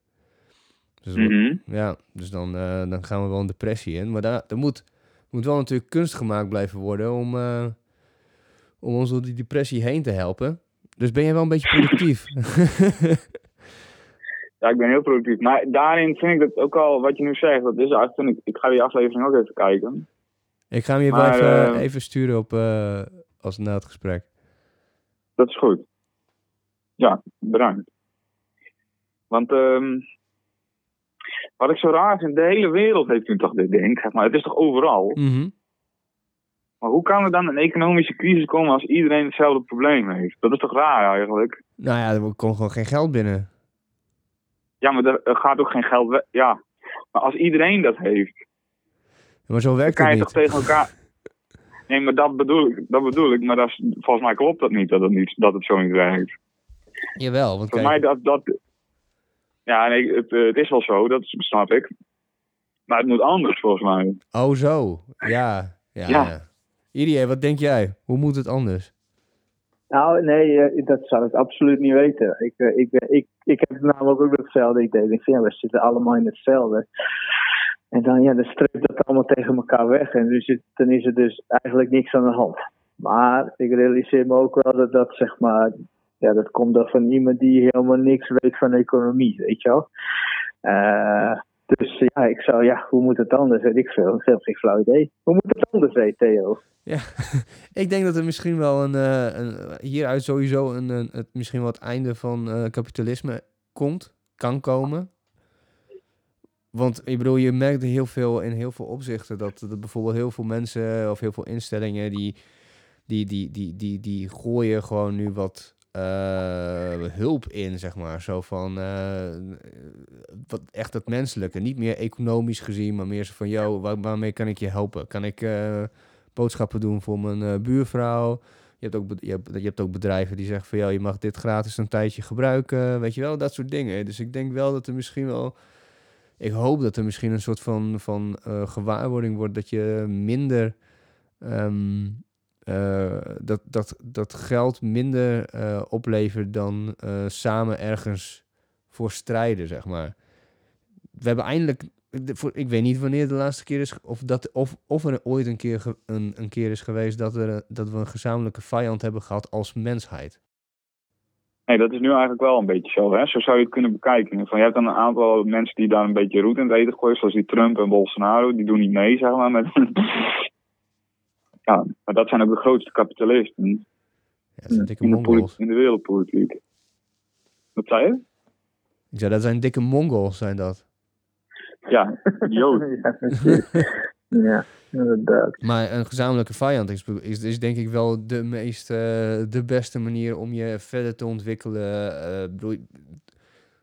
Dus, Mhm. ja, dus dan, eh, dan gaan we wel een depressie in. Maar daar, er moet, moet wel natuurlijk kunst gemaakt blijven worden om, om ons door die depressie heen te helpen. Dus ben je wel een beetje productief. Ja, ik ben heel productief. Maar daarin vind ik dat ook al, wat je nu zegt, dat is toen ik, ik ga die aflevering ook even kijken. ik ga hem je wel even, eh, even sturen op, eh, als na het gesprek. Dat is goed. Ja, bedankt. Want ehm, wat ik zo raar vind, de hele wereld heeft nu toch dit ding, zeg maar. Het is toch overal? Mhm. Maar hoe kan er dan een economische crisis komen als iedereen hetzelfde probleem heeft? Dat is toch raar eigenlijk? Nou ja, er komt gewoon geen geld binnen. Ja, maar er, gaat ook geen geld weg. Ja, maar als iedereen dat heeft, Maar zo dan werkt kan het je niet. toch tegen elkaar... Nee, maar dat bedoel ik, dat bedoel ik maar dat is, volgens mij klopt dat niet, dat het, niet, dat het zo niet werkt. Jawel, want Voor kijk, mij dat, dat... Ja, nee, het, het is wel zo, dat snap ik. Maar het moet anders, volgens mij. Oh zo, ja. Ja, Ja. ja. Irie, wat denk jij? Hoe moet het anders? Nou, nee, eh, dat zou ik absoluut niet weten. Ik, eh, ik, ben- ik, ik heb namelijk ook hetzelfde idee. Ik ja, we zitten allemaal in hetzelfde. En dan, ja, dan dat allemaal tegen elkaar weg. En dus dan is er dus eigenlijk niks aan de hand. Maar ik realiseer me ook wel dat dat, zeg maar, ja, dat komt dan van iemand die helemaal niks weet van economie, weet je wel. Eh, dus ja, ik zou, ja, hoe moet het anders? Weet ik veel. Ik geen flauw idee. Hoe moet het anders, weet Theo? Ja, ik denk dat er misschien wel een, eh, een hieruit sowieso een, het, misschien wel het einde van eh, kapitalisme komt, kan komen. Want ik bedoel, je merkt heel veel in heel veel opzichten dat, dat bijvoorbeeld heel veel mensen of heel veel instellingen die, die, die, die, die, die gooien gewoon nu wat eh, hulp in, zeg maar. Zo van eh, wat echt het menselijke. Niet meer economisch gezien, maar meer zo van, waar, waarmee kan ik je helpen? Kan ik eh, boodschappen doen voor mijn buurvrouw? Je hebt, ook, je, hebt, je hebt ook bedrijven die zeggen van, ja, je mag dit gratis een tijdje gebruiken. Weet je wel, dat soort dingen. Dus ik denk wel dat er misschien wel... Ik hoop dat er misschien een soort van, van gewaarwording wordt dat je minder... ehm, eh, dat, dat, dat geld minder eh, oplevert dan eh, samen ergens voor strijden, zeg maar. We hebben eindelijk... Ik weet niet wanneer de laatste keer is... Of, dat, of, of er ooit een keer, een, een keer is geweest dat, er, dat we een gezamenlijke vijand hebben gehad als mensheid. Nee, dat is nu eigenlijk wel een beetje zo. Hè? Zo zou je het kunnen bekijken. Van, je hebt dan een aantal mensen die daar een beetje roet in het eten gooien. Zoals die Trump en Bolsonaro. Die doen niet mee, zeg maar. Met... ja, maar dat zijn ook de grootste kapitalisten Ja, dat zijn dikke in de, in de wereldpolitiek. Wat zei je? Ik zei, dat zijn dikke mongols, zijn dat. Ja, Jood. ja, inderdaad. Maar een gezamenlijke vijand is, is, is denk ik wel de meest, eh, de beste manier om je verder te ontwikkelen. Eh,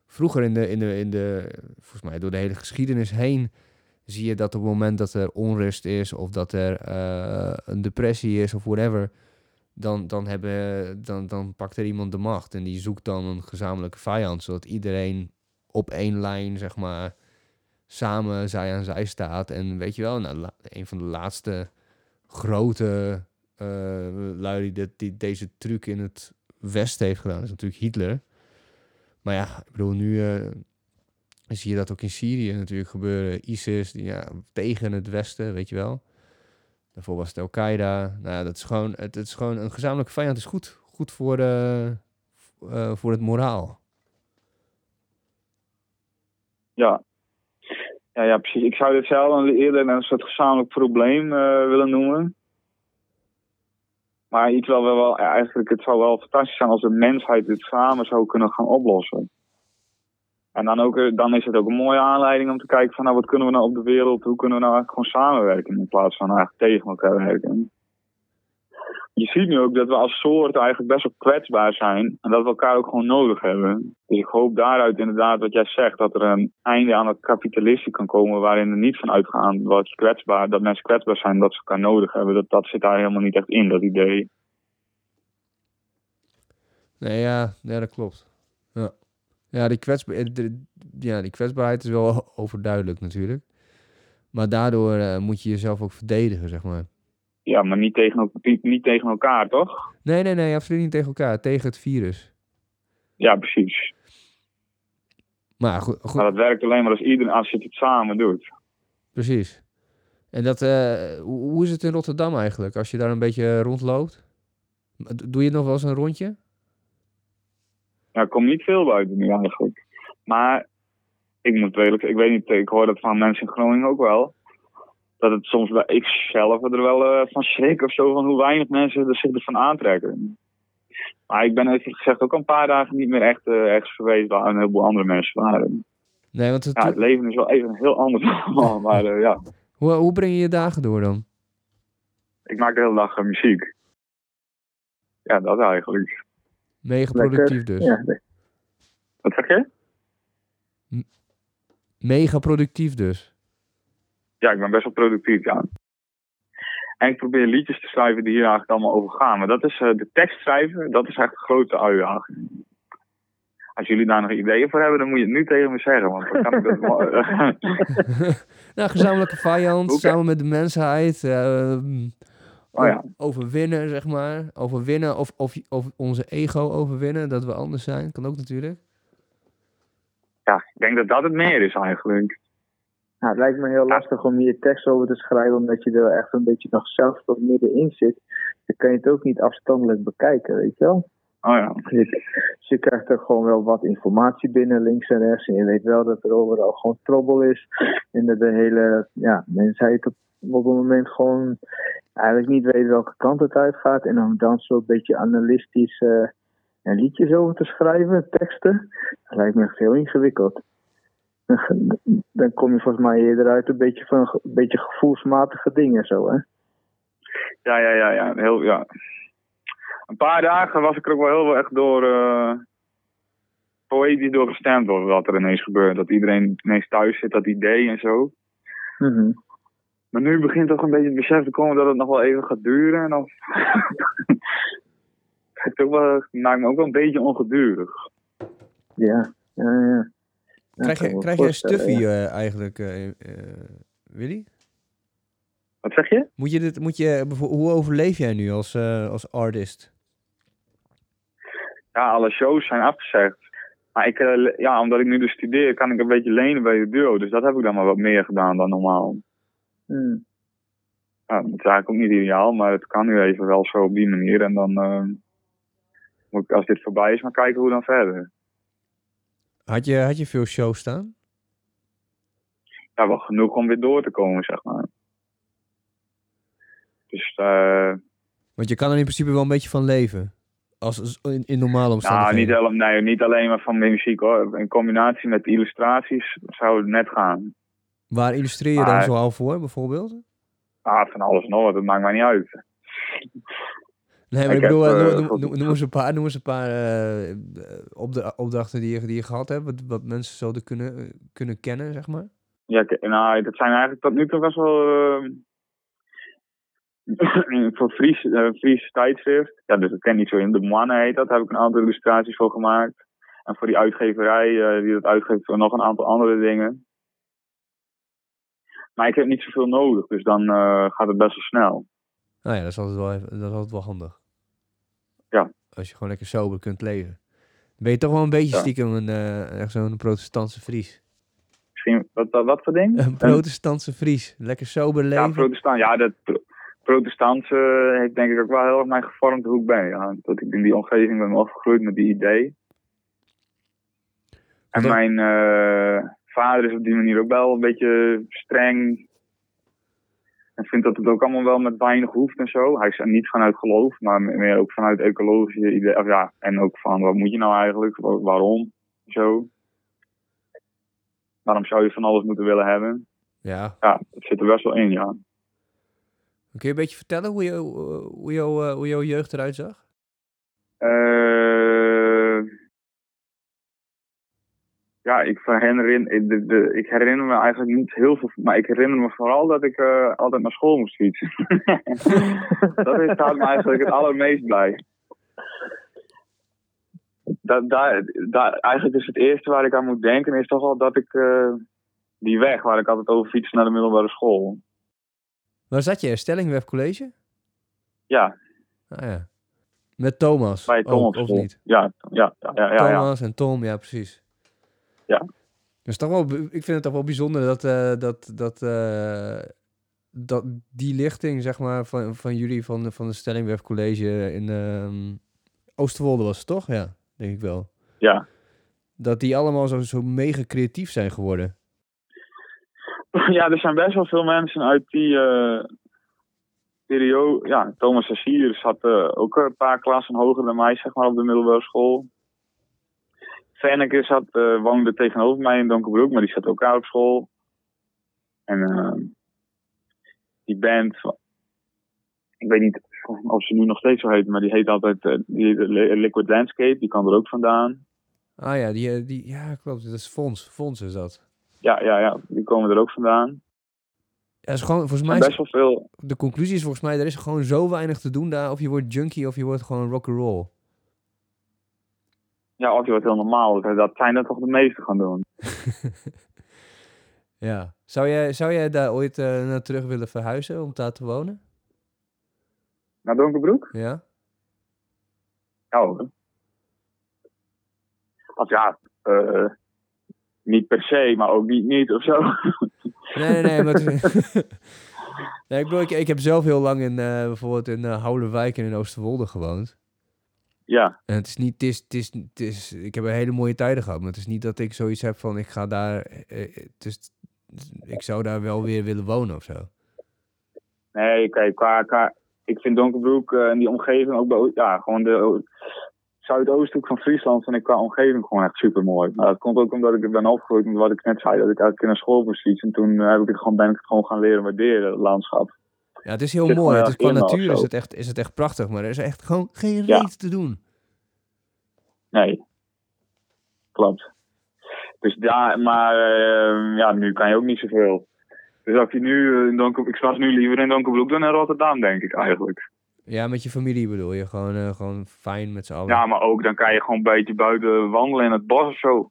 vroeger in de, in, de, in de, volgens mij door de hele geschiedenis heen, zie je dat op het moment dat er onrust is of dat er eh, een depressie is of whatever, dan, dan, hebben, dan, dan pakt er iemand de macht en die zoekt dan een gezamenlijke vijand, zodat iedereen op één lijn, zeg maar, samen zij aan zij staat. En weet je wel, nou, een van de laatste grote eh lui die, deze truc in het Westen heeft gedaan, is natuurlijk Hitler. Maar ja, ik bedoel, nu eh, zie je dat ook in Syrië natuurlijk gebeuren. ISIS, ja, tegen het Westen, weet je wel. Daarvoor was het Al-Qaeda. Nou ja, dat is gewoon, het, is gewoon een gezamenlijke vijand is goed. Goed voor, eh, v- eh, voor het moraal. Ja. Ja, ja, precies. Ik zou dit zelf eerder een soort gezamenlijk probleem eh, willen noemen. Maar iets wel, wel, eigenlijk, het zou wel fantastisch zijn als de mensheid dit samen zou kunnen gaan oplossen. En dan, ook, eh, dan is het ook een mooie aanleiding om te kijken van, nou, wat kunnen we nou op de wereld, hoe kunnen we nou eigenlijk gewoon samenwerken in plaats van eigenlijk tegen elkaar werken. je ziet nu ook dat we als soort eigenlijk best wel kwetsbaar zijn. En dat we elkaar ook gewoon nodig hebben. Dus ik hoop daaruit inderdaad wat jij zegt, dat er een einde aan het kapitalisme kan komen waarin er niet van uitgaan je kwetsbaar, dat mensen kwetsbaar zijn, dat ze elkaar nodig hebben. Dat, dat zit daar helemaal niet echt in, dat idee. Nee, ja, ja dat klopt. Ja, ja, die kwetsba eh, de- ja, die kwetsbaarheid is wel overduidelijk natuurlijk. Maar daardoor eh, moet je jezelf ook verdedigen, zeg maar. Ja, maar niet tegen, niet, tegen elkaar, toch? Nee, nee, nee, absoluut niet tegen elkaar. Tegen het virus. Ja, precies. Maar goed, goed Maar dat werkt alleen maar als iedereen als je het samen doet. precies. En dat, eh, hoe, hoe is het in Rotterdam eigenlijk? Als je daar een beetje rondloopt? Doe je nog wel eens een rondje? Ja, ik kom niet veel buiten nu eigenlijk. Maar ik moet eerlijk ik weet niet, ik hoor dat van mensen in Groningen ook wel. Dat het soms bij ik zelf er wel eh, van schrik of zo, van hoe weinig mensen er zich ervan aantrekken. Maar ik ben even gezegd ook een paar dagen niet meer echt ergens geweest waar een heleboel andere mensen waren. Nee, want het, Ja, het leven is wel even heel anders allemaal, maar eh, ja, hoe, hoe breng je je dagen door dan? ik maak de hele dag muziek. Ja, dat eigenlijk. Mega productief dus. Ja, Wat zeg je? Mega productief dus. Ja, ik ben best wel productief, ja. En ik probeer liedjes te schrijven die hier eigenlijk allemaal over gaan. Maar dat is eh, de tekst schrijven, dat is echt een grote uitdaging. Als jullie daar nog ideeën voor hebben, dan moet je het nu tegen me zeggen. Want dan kan ik dat wel- Nou, gezamenlijke vijand, samen met de mensheid. ehm, Oh ja. Overwinnen, zeg maar. Overwinnen of, of, of onze ego overwinnen, dat we anders zijn. Kan ook natuurlijk. ja, ik denk dat dat het meer is eigenlijk. Nou, het lijkt me heel lastig om hier tekst over te schrijven, omdat je er echt een beetje nog zelf tot middenin zit. Dan kan je het ook niet afstandelijk bekijken, weet je wel. Oh ja. Je- Dus je krijgt er gewoon wel wat informatie binnen, links en rechts. En je weet wel dat er overal gewoon trobbel is. En dat de hele ja, mensheid op, op een moment gewoon eigenlijk niet weet welke kant het uitgaat. En om dan zo'n beetje analistisch eh, liedjes over te schrijven, teksten. Dat lijkt me echt heel ingewikkeld. Dan kom je volgens mij eerder uit een beetje van een beetje gevoelsmatige dingen zo, hè? Ja, ja, ja, ja. Heel, ja. Een paar dagen was ik er ook wel heel erg door... eh poëtisch door gestemd door wat er ineens gebeurt. Dat iedereen ineens thuis zit, dat idee en zo. Mhm. Maar nu begint toch een beetje het besef te komen dat het nog wel even gaat duren. En dan... het ook wel, maakt me ook wel een beetje ongedurig. Ja, ja, ja. Ja, krijg je, krijg jij stuffy ja. eh, eigenlijk, eh, eh, Willy? Wat zeg je? Moet je dit, moet je, hoe overleef jij nu als, eh, als artist? Ja, alle shows zijn afgezegd. Maar ik, ja, omdat ik nu dus studeer, kan ik een beetje lenen bij de duo. Dus dat heb ik dan maar wat meer gedaan dan normaal. Hmm. Ja, dat is eigenlijk ook niet ideaal, maar het kan nu even wel zo op die manier. En dan eh, moet ik, als dit voorbij is, maar kijken hoe dan verder. Had je, had je veel shows staan? Ja, wel genoeg om weer door te komen, zeg maar. Dus eh, Want je kan er in principe wel een beetje van leven. Als, als- in, in normale nou, omstandigheden. niet, hele- nee, niet alleen maar van muziek hoor. In combinatie met illustraties zou het net gaan. Waar illustreer je dan Maar- zoal voor, bijvoorbeeld? Ah, van alles en nog wat, dat maakt mij niet uit. Nee, maar ik, Ik bedoel, heb, eh, eh, noem, goed- noem, noem eens een paar, noem eens een paar eh, opdrachten die je, die je gehad hebt. Wat, wat mensen zouden kunnen, kunnen kennen, zeg maar. Ja, nou, dat zijn eigenlijk tot nu toe best wel. eh, voor Fries, eh, Fries tijdschrift. Ja, dus dat ken ik niet zo in. De Moine heet dat. Daar heb ik een aantal illustraties voor gemaakt. En voor die uitgeverij, eh, die dat uitgeeft, voor nog een aantal andere dingen. Maar ik heb niet zoveel nodig, dus dan eh, gaat het best wel snel. Nou ja, dat is altijd wel, even- dat is altijd wel handig. Ja. Als je gewoon lekker sober kunt leven. Ben je toch wel een beetje Ja. stiekem een, eh, echt zo'n protestantse Fries. Misschien, wat, wat, wat voor ding? Een protestantse Fries. Lekker sober Ja, leven. protestant. Ja, dat pro- protestantse heeft denk ik ook wel heel erg mij gevormd hoe ik ben. Ja. Dat ik in die omgeving ben opgegroeid met die idee. En mijn eh, vader is op die manier ook wel een beetje streng. En vindt dat het ook allemaal wel met weinig hoeft en zo. Hij is niet vanuit geloof, maar meer ook vanuit ecologische ideeën. Of ja, en ook van wat moet je nou eigenlijk? Wa- Waarom? Zo. Waarom zou je van alles moeten willen hebben? Ja, Ja, dat zit er best wel in, ja. Kun je een beetje vertellen hoe, je, hoe, jou, eh, hoe jouw jeugd eruit zag? Ja, ik herinner, ik, de, de, ik herinner me eigenlijk niet heel veel, maar ik herinner me vooral dat ik eh, altijd naar school moest fietsen. dat is, staat me eigenlijk het allermeest bij. Dat, daar, daar, eigenlijk is het eerste waar ik aan moet denken, is toch wel dat ik eh, die weg waar ik altijd over fiets naar de middelbare school. Waar zat je? Stellingweb College? Ja, Ah ja. Met Thomas. bij ook, op of niet? Ja, ja, ja, ja, ja. Thomas en Tom, ja, precies. Ja. Dus toch wel, ik vind het toch wel bijzonder dat, eh, dat, dat, eh, dat die lichting, zeg maar, van, van jullie, van, van de Stellingweb College in ehm Oosterwolde was het toch? Ja, denk ik wel. ja. Dat die allemaal zo, zo mega creatief zijn geworden. Ja, er zijn best wel veel mensen uit die eh, periode. Ja, Thomas Sassier zat ook een paar klassen hoger dan mij, zeg maar, op de middelbare school. Fenneke zat, eh, woonde tegenover mij in Donkerbroek, maar die zat ook daar op school. En eh, die band, ik weet niet of ze nu nog steeds zo heet, maar die heet altijd eh, die heet Li- Liquid Landscape, die kan er ook vandaan. Ah ja, die, eh, die, ja klopt, dat is Fons. Fons is dat. Ja, ja, ja, die komen er ook vandaan. Ja, is gewoon, volgens En mij best wel veel. de conclusie is volgens mij, er is gewoon zo weinig te doen daar. Of je wordt junkie of je wordt gewoon rock'n'roll. Ja, of je wordt heel normaal. Dat zijn er toch de meesten gaan doen. Ja. Zou jij, zou jij daar ooit eh, naar terug willen verhuizen om daar te wonen? Naar Donkerbroek? Ja? Ja hoor. Of ja, eh, niet per se, maar ook niet niet of zo. Nee, nee, nee. Maar nee ik, bedoel, ik, ik heb zelf heel lang in, eh, bijvoorbeeld in uh, Houdenwijk en in Oosterwolde gewoond. Ja, En het is niet, het is, het is, het is, ik heb een hele mooie tijden gehad, maar het is niet dat ik zoiets heb van ik ga daar, eh, het is, ik zou daar wel weer willen wonen of zo. nee, kijk, qua, qua, ik vind Donkerbroek eh, en die omgeving ook, bij, ja, gewoon de zuidoosthoek van Friesland vind ik qua omgeving gewoon echt super mooi. Maar dat komt ook omdat ik er ben opgegroeid, met wat ik net zei, dat ik elke keer naar school moest. En toen eh, heb ik het gewoon, ben ik het gewoon gaan leren waarderen, het landschap. Ja, het is heel mooi. Het is qua natuur is het, echt, is het echt prachtig, maar er is echt gewoon geen Ja. reet te doen. Nee, klopt. Dus daar, maar eh, ja, nu kan je ook niet zoveel. Dus als je nu eh, in Donker, ik was nu liever in Donkerbroek dan in Rotterdam, denk ik eigenlijk. Ja, met je familie bedoel je, gewoon, eh, gewoon fijn met z'n allen. Ja, maar ook dan kan je gewoon een beetje buiten wandelen in het bos of zo.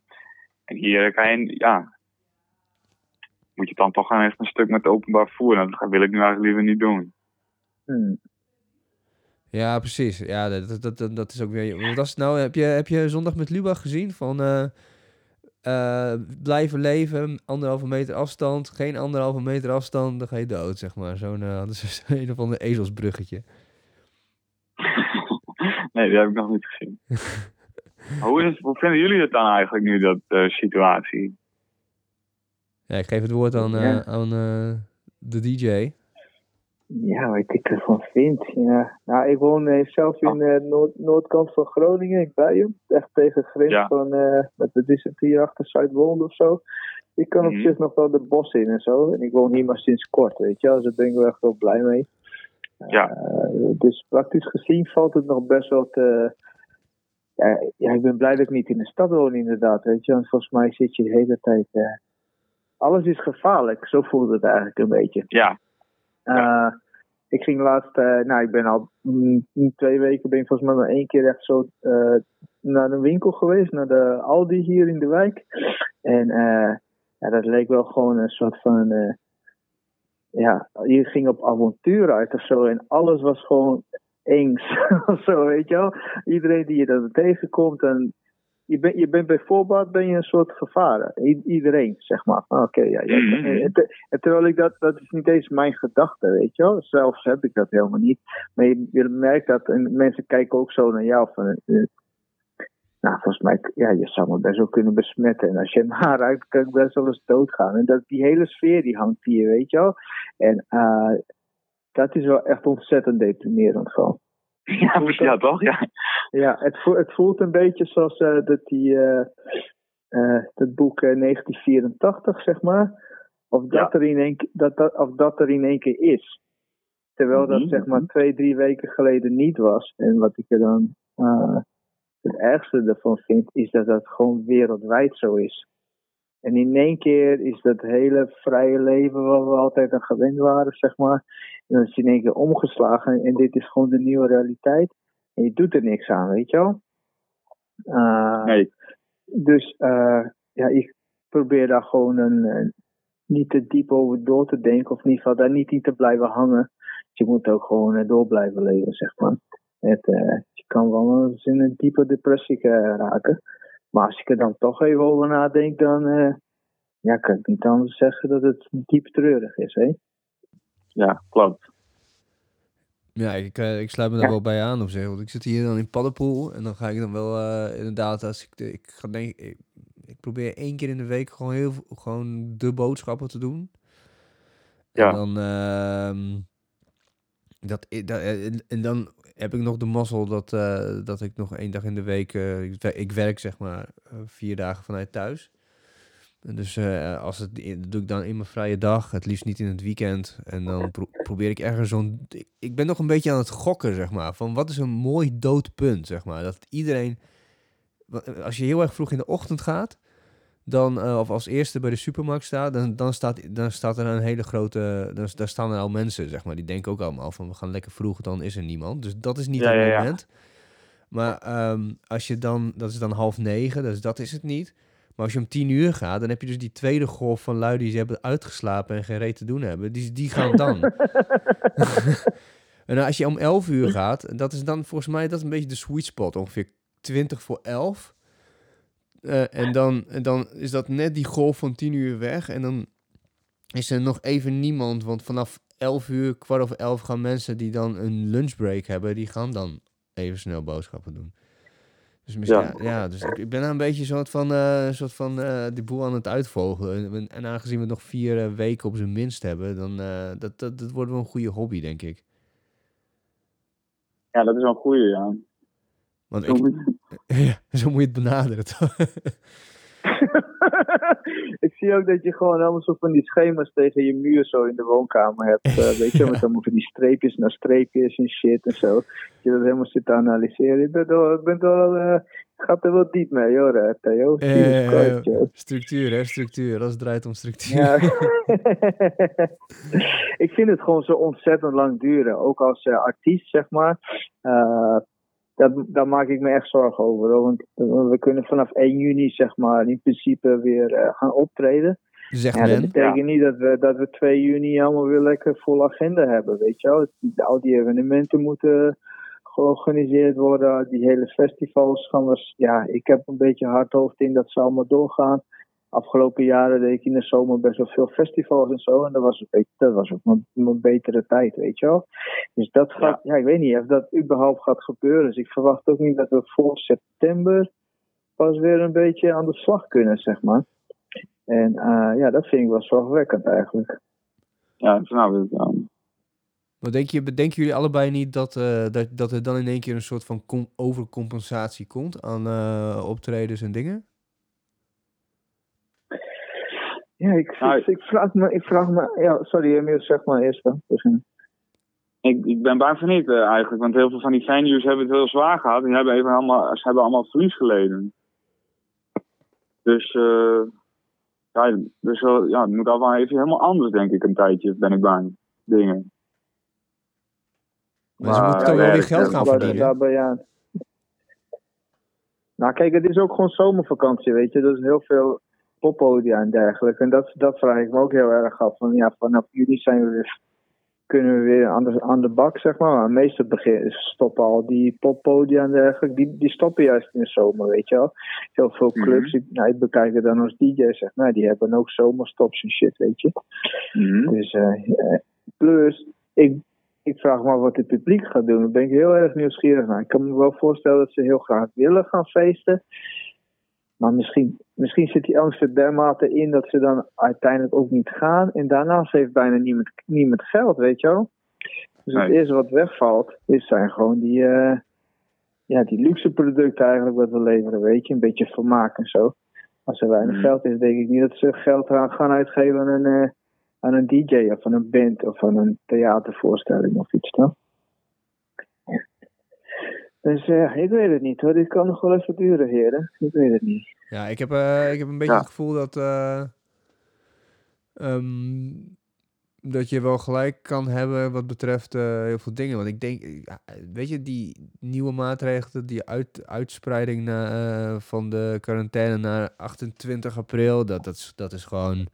En hier kan je, ja, moet je dan toch gaan echt een stuk met openbaar vervoer. En dat wil ik nu eigenlijk liever niet doen. Hmm. Ja, precies. Ja, dat, dat, dat, dat is ook weer... Wat was nou? Heb je, heb je zondag met Lubach gezien? Van eh, eh, blijven leven, anderhalve meter afstand. Geen anderhalve meter afstand, dan ga je dood, zeg maar. Zo'n eh, is een of ander ezelsbruggetje. nee, dat heb ik nog niet gezien. Hoe, is het, hoe vinden jullie het dan eigenlijk nu, dat eh, situatie? Ja, ik geef het woord aan, eh, Ja. aan eh, de DJ. Ja, wat ik ervan vind. Ja. Nou, ik woon eh, zelf in de noord, noordkant van Groningen, in Bijen. Echt tegen de grens Ja. van, eh met de is het hier achter Zuidwolde of zo. Ik kan op Mhm. zich nog wel de bos in en zo. En ik woon hier maar sinds kort, weet je wel. Dus daar ben ik wel echt wel blij mee. Ja. Dus praktisch gezien valt het nog best wel te... Ja, ja, ik ben blij dat ik niet in de stad woon inderdaad, weet je. Want volgens mij zit je de hele tijd... alles is gevaarlijk, zo voelt het eigenlijk een beetje. Ja, Eh, ik ging laatst, eh, nou ik ben al mm, twee weken, ben ik volgens mij maar één keer echt zo eh, naar een winkel geweest, naar de Aldi hier in de wijk. En ja, dat leek wel gewoon een soort van, ja, je ging op avontuur uit of zo en alles was gewoon engs of zo, weet je wel. Iedereen die je dan tegenkomt en je, bent je bent bij voorbaat ben je een soort gevaar. I- iedereen, zeg maar. Ah, Oké, ja. ja. Mhm. En te- en terwijl ik dat, dat is niet eens mijn gedachte, weet je wel. Zelfs heb ik dat helemaal niet. Maar je, je merkt dat en mensen kijken ook zo naar jou van... eh, nou, volgens mij, ja, je zou me best wel kunnen besmetten. En als je maar ruikt, kan ik best wel eens doodgaan. En dat, die hele sfeer die hangt hier, weet je wel. En eh, dat is wel echt ontzettend deprimerend gewoon. Ja, precies, ja toch? Ja. Ja, het, voelt, het voelt een beetje zoals eh, dat die, eh, eh, dat boek eh, 1984, zeg maar. Of dat, Ja. er in één, ke- dat, dat, of dat er in één keer is. Terwijl dat Mhm. zeg maar twee, drie weken geleden niet was. En wat ik er dan het ergste ervan vind, is dat dat gewoon wereldwijd zo is. En in één keer is dat hele vrije leven waar we altijd aan gewend waren, zeg maar. En dan is in één keer omgeslagen en dit is gewoon de nieuwe realiteit. En je doet er niks aan, weet je wel? Eh, Nee. dus eh, ja, ik probeer daar gewoon een, een- niet te diep over door te denken, of in ieder geval daar niet in te blijven hangen. Je moet ook gewoon eh, door blijven leven, zeg maar. Het, je kan wel eens in een diepe depressie raken. Maar als ik er dan toch even over nadenk, dan eh, ja, kan ik niet anders zeggen dat het diep treurig is. Hè? Ja, klopt. Ja, ik, eh, ik sluit me daar Ja. wel bij aan op zich. Want ik zit hier dan in Paddenpoel. En dan ga ik dan wel eh, inderdaad, als ik, de, ik ga denk ik, ik probeer één keer in de week gewoon heel gewoon de boodschappen te doen. Ja. En dan, ehm, dat, i- da- en, en dan heb ik nog de mazzel dat, eh, dat ik nog één dag in de week, eh, ik, wer- ik werk zeg maar eh, vier dagen vanuit thuis. Dus als het, dat doe ik dan in mijn vrije dag, het liefst niet in het weekend. En dan pro- probeer ik ergens zo'n... ik- Ik ben nog een beetje aan het gokken, zeg maar. Van wat is een mooi doodpunt, zeg maar. Dat iedereen... Als je heel erg vroeg in de ochtend gaat, dan, eh, of als eerste bij de supermarkt staat, dan, dan, staat, dan staat er een hele grote... Dan, daar staan er al mensen, zeg maar. Die denken ook allemaal van, we gaan lekker vroeg, dan is er niemand. Dus dat is niet Ja, het ja, ja. moment. Maar ehm, als je dan, dat is dan half negen, dus dat is het niet. Maar als je om tien uur gaat, dan heb je dus die tweede golf van lui die ze hebben uitgeslapen en geen reet te doen hebben. Die, die gaan dan. en als je om 11 uur gaat, dat is dan volgens mij dat is een beetje de sweet spot, ongeveer 20 voor 11. Eh, en, dan, en dan is dat net die golf van 10 uur weg. En dan is er nog even niemand, want vanaf 11 uur, kwart over 11 gaan mensen die dan een lunchbreak hebben, die gaan dan even snel boodschappen doen. Dus misschien, ja. Dus ik, ik ben daar een beetje een soort van, eh soort van eh, die boel aan het uitvogelen. En, en aangezien we nog vier weken op zijn minst hebben, dan uh, dat, dat, dat wordt wel een goede hobby, denk ik. Ja, dat is wel een goeie, ja. Want Zo ik, moet- ja, zo moet je het benaderen, toch? ik zie ook dat je gewoon allemaal zo van die schema's tegen je muur zo in de woonkamer hebt. eh, weet je, met allemaal van die streepjes naar streepjes en shit en zo. Dat je dat helemaal zit te analyseren. Ik ben wel, ik ben wel, eh, gaat er wel diep mee hoor, eh, Theo. Eh, structuur, hè? Structuur. Als het draait om structuur. Ja. ik vind het gewoon zo ontzettend lang duren. Ook als eh, artiest, zeg maar. Dat, daar maak ik me echt zorgen over. hoor. Want we kunnen vanaf 1 juni, zeg maar, in principe weer eh, gaan optreden. Zegt Ja, dat betekent niet dat we, dat we 2 juni allemaal weer lekker vol agenda hebben, weet je wel. Al die evenementen moeten georganiseerd worden. Die hele festivals gaan we... Ja, ik heb een beetje hard hoofd in dat ze allemaal doorgaan. Afgelopen jaren deed ik in de zomer best wel veel festivals en zo. En dat was, dat was ook een, een betere tijd, weet je wel. Dus dat gaat... Ja. ik weet niet of dat überhaupt gaat gebeuren. Dus ik verwacht ook niet dat we voor september pas weer een beetje aan de slag kunnen, zeg maar. En uh, ja, dat vind ik wel zorgwekkend eigenlijk. Ja. Ja. Maar denk je, bedenken jullie allebei niet dat, uh, dat, dat er dan in één keer een soort van overcompensatie komt aan uh, optredens en dingen? Ja, ik, nou, ik, ik, vraag me, ik vraag me, ja, sorry Emil, zeg maar eerst dan. Ik, ik ben bang van niet uh, eigenlijk, want heel veel van die venues hebben het heel zwaar gehad. En hebben even allemaal, ze hebben allemaal verlies geleden. Dus, uh, ja, dus uh, ja, het moet allemaal even helemaal anders, denk ik, een tijdje, ben ik bang. Dingen. Maar, maar ze moeten toch wel weer geld gaan verdienen. Daarbij. Nou kijk, het is ook gewoon zomervakantie, weet je. Er is heel veel poppodia en dergelijke. En dat, dat vraag ik me ook heel erg af. Van, ja, vanaf juli zijn we weer, kunnen we weer aan de, aan de bak, zeg maar. Maar meestal begin, stoppen al die poppodia en dergelijke. Die, die stoppen juist in de zomer, weet je wel. Heel veel clubs, mm -hmm. ik, nou, ik bekijk het dan als DJ, zeg. Die hebben ook zomerstops en shit, weet je. Mm -hmm. Dus, uh, plus, ik ik vraag me wat het publiek gaat doen. Daar ben ik heel erg nieuwsgierig naar. Ik kan me wel voorstellen dat ze heel graag willen gaan feesten. Maar misschien, misschien zit die angst er dermate in dat ze dan uiteindelijk ook niet gaan. En daarnaast heeft bijna niemand, niemand geld, weet je wel. Dus het nee. eerste wat wegvalt, is zijn gewoon die, uh, ja, die luxe producten eigenlijk wat we leveren, weet je. Een beetje vermaak en zo. Als er weinig mm. geld is, denk ik niet dat ze geld gaan uitgeven aan een, uh, aan een DJ of aan een band of aan een theatervoorstelling of iets, toch? Dus eh, ik weet het niet hoor. Dit kan nog wel even duren, heren. Ik weet het niet. Ja, ik heb, eh, ik heb een beetje Ja. het gevoel dat, eh, ehm, dat je wel gelijk kan hebben wat betreft eh, heel veel dingen. Want ik denk, ja, weet je, die nieuwe maatregelen, die uit, uitspreiding na, van de quarantaine naar 28 april, dat, dat, is, dat is gewoon...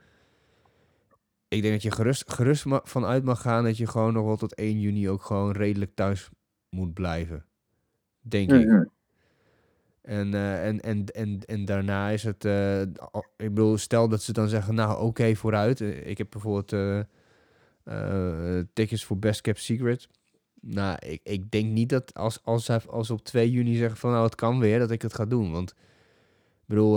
Ik denk dat je gerust, gerust vanuit mag gaan dat je gewoon nog wel tot 1 juni ook gewoon redelijk thuis moet blijven. Denk ik. Mhm. En, eh, en, en, en, en daarna is het, eh, ik bedoel, stel dat ze dan zeggen, nou oké, vooruit. Eh, Ik heb bijvoorbeeld eh, tickets voor Best Kept Secret. Nou, ik, ik denk niet dat als, als, als ze op 2 juni zeggen van nou het kan weer, dat ik het ga doen. Want ik bedoel,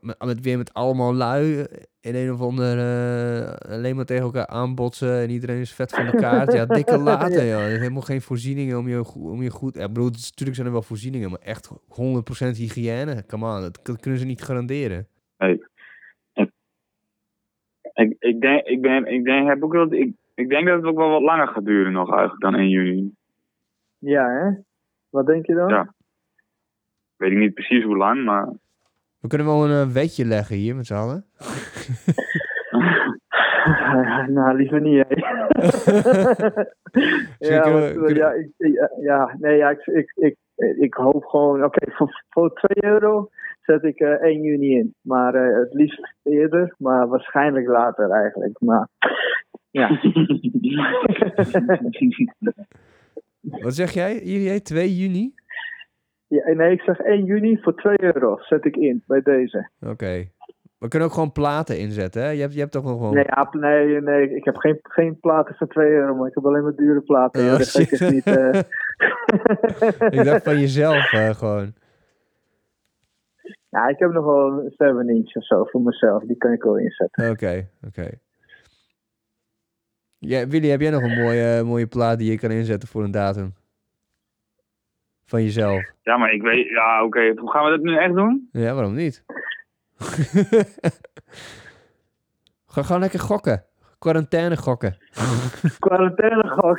met, met, weer met allemaal lui eh, in een of ander eh, alleen maar tegen elkaar aanbotsen en iedereen is vet van de kaart. Ja, dikke later, joh. Helemaal geen voorzieningen om je, om je goed... Ja, ik bedoel, natuurlijk zijn er wel voorzieningen, maar echt 100% hygiëne, come on, dat, dat kunnen ze niet garanderen. Ik, ik, denk, ik, ben, ik, denk, heb ook wel, ik, ik denk dat het ook wel wat langer gaat duren nog eigenlijk dan 1 juni. Ja, hè? Wat denk je dan? Ja. Weet ik niet precies hoe lang, maar... We kunnen wel een eh, wetje leggen hier met z'n allen. nou, liever niet, ja, want, eh, ja, ik, ja, nee, ja, ik, ik, ik, ik hoop gewoon, oké, voor, voor 2 euro zet ik eh 1 juni in. Maar eh, het liefst eerder, maar waarschijnlijk later eigenlijk. Maar ja, Wat zeg jij, jij 2 juni? Ja, nee, ik zeg 1 juni voor 2 euro zet ik in bij deze. Oké. We kunnen ook gewoon platen inzetten, hè? Je hebt, je hebt toch nog wel... Nee, ja, nee, nee, ik heb geen, geen platen voor 2 euro, maar ik heb alleen maar dure platen. Oh, dat ik niet. eh. Ik dacht van jezelf eh, gewoon. Ja, ik heb nog wel een 7 inch of zo voor mezelf. Die kan ik wel inzetten. Oké, oké. Ja, Willy, heb jij nog een mooie, mooie plaat die je kan inzetten voor een datum? Van jezelf? Ja, maar ik weet... Ja, oké. Hoe gaan we dat nu echt doen? Ja, waarom niet? Ga gewoon lekker gokken. Quarantaine gokken. Quarantaine gok.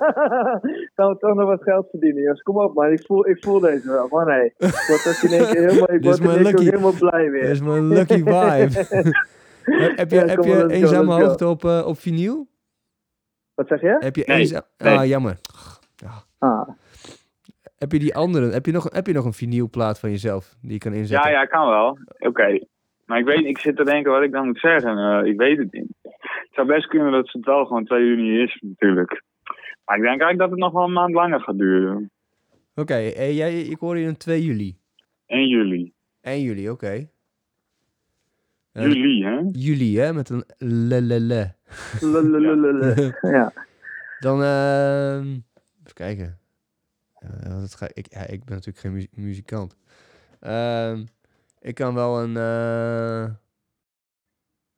Gaan we toch nog wat geld verdienen, jongens. Kom op, man. Ik voel, ik voel deze wel. Maar nee. Ik word ook in één keer helemaal, ik word in lucky- helemaal blij Dat weer. is mijn lucky vibe. heb je, Ja, heb je maar, go, eenzame go. hoogte op, eh, op vinyl? Wat zeg je? Heb je Nee, eenza- nee. Ah, jammer. Ah, Heb je die andere? Heb je nog, heb je nog een vinylplaat van jezelf die je kan inzetten? Ja, ja, kan wel. Oké. Maar ik weet, ik zit te denken wat ik dan moet zeggen. Eh, ik weet het niet. Het zou best kunnen dat het wel gewoon 2 juni is, natuurlijk. Maar ik denk eigenlijk dat het nog wel een maand langer gaat duren. Oké, eh, jij, ik hoor je een 2 juli. 1 juli. 1 juli, oké. Eh, Juli, hè? Juli, hè? Met een lelele. lululululu. Ja. Dan, ehm even kijken. Ja, dat ga, ik, ja, ik ben natuurlijk geen mu- muzikant. Ehm, ik kan wel een... eh,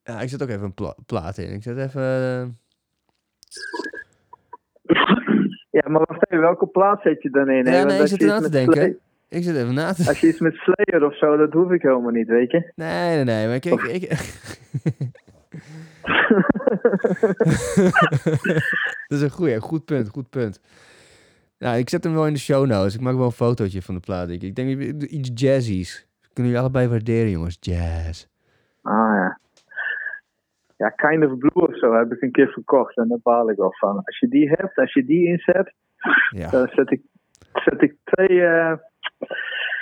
ja, ik zet ook even een pla- plaat in. Ik zet even... eh, ja, maar wacht even. Welke plaats zet je dan in? ja, nee, ik zit erna te denken. Slay- Ik zit even na te Als je iets met Slayer of zo, dat hoef ik helemaal niet, weet je. Nee, nee, nee. Maar ik, ik dat is een goeie, goed punt, goed punt. Nou, ik zet hem wel in de show notes. Ik maak wel een fotootje van de plaat. Ik, ik denk iets jazzies. Kunnen jullie allebei waarderen, jongens? Jazz. Ah ja. Ja, Kind of Blue of zo heb ik een keer verkocht en daar baal ik wel van. Als je die hebt, als je die inzet, Ja, dan zet ik, zet ik twee. eh ja, wat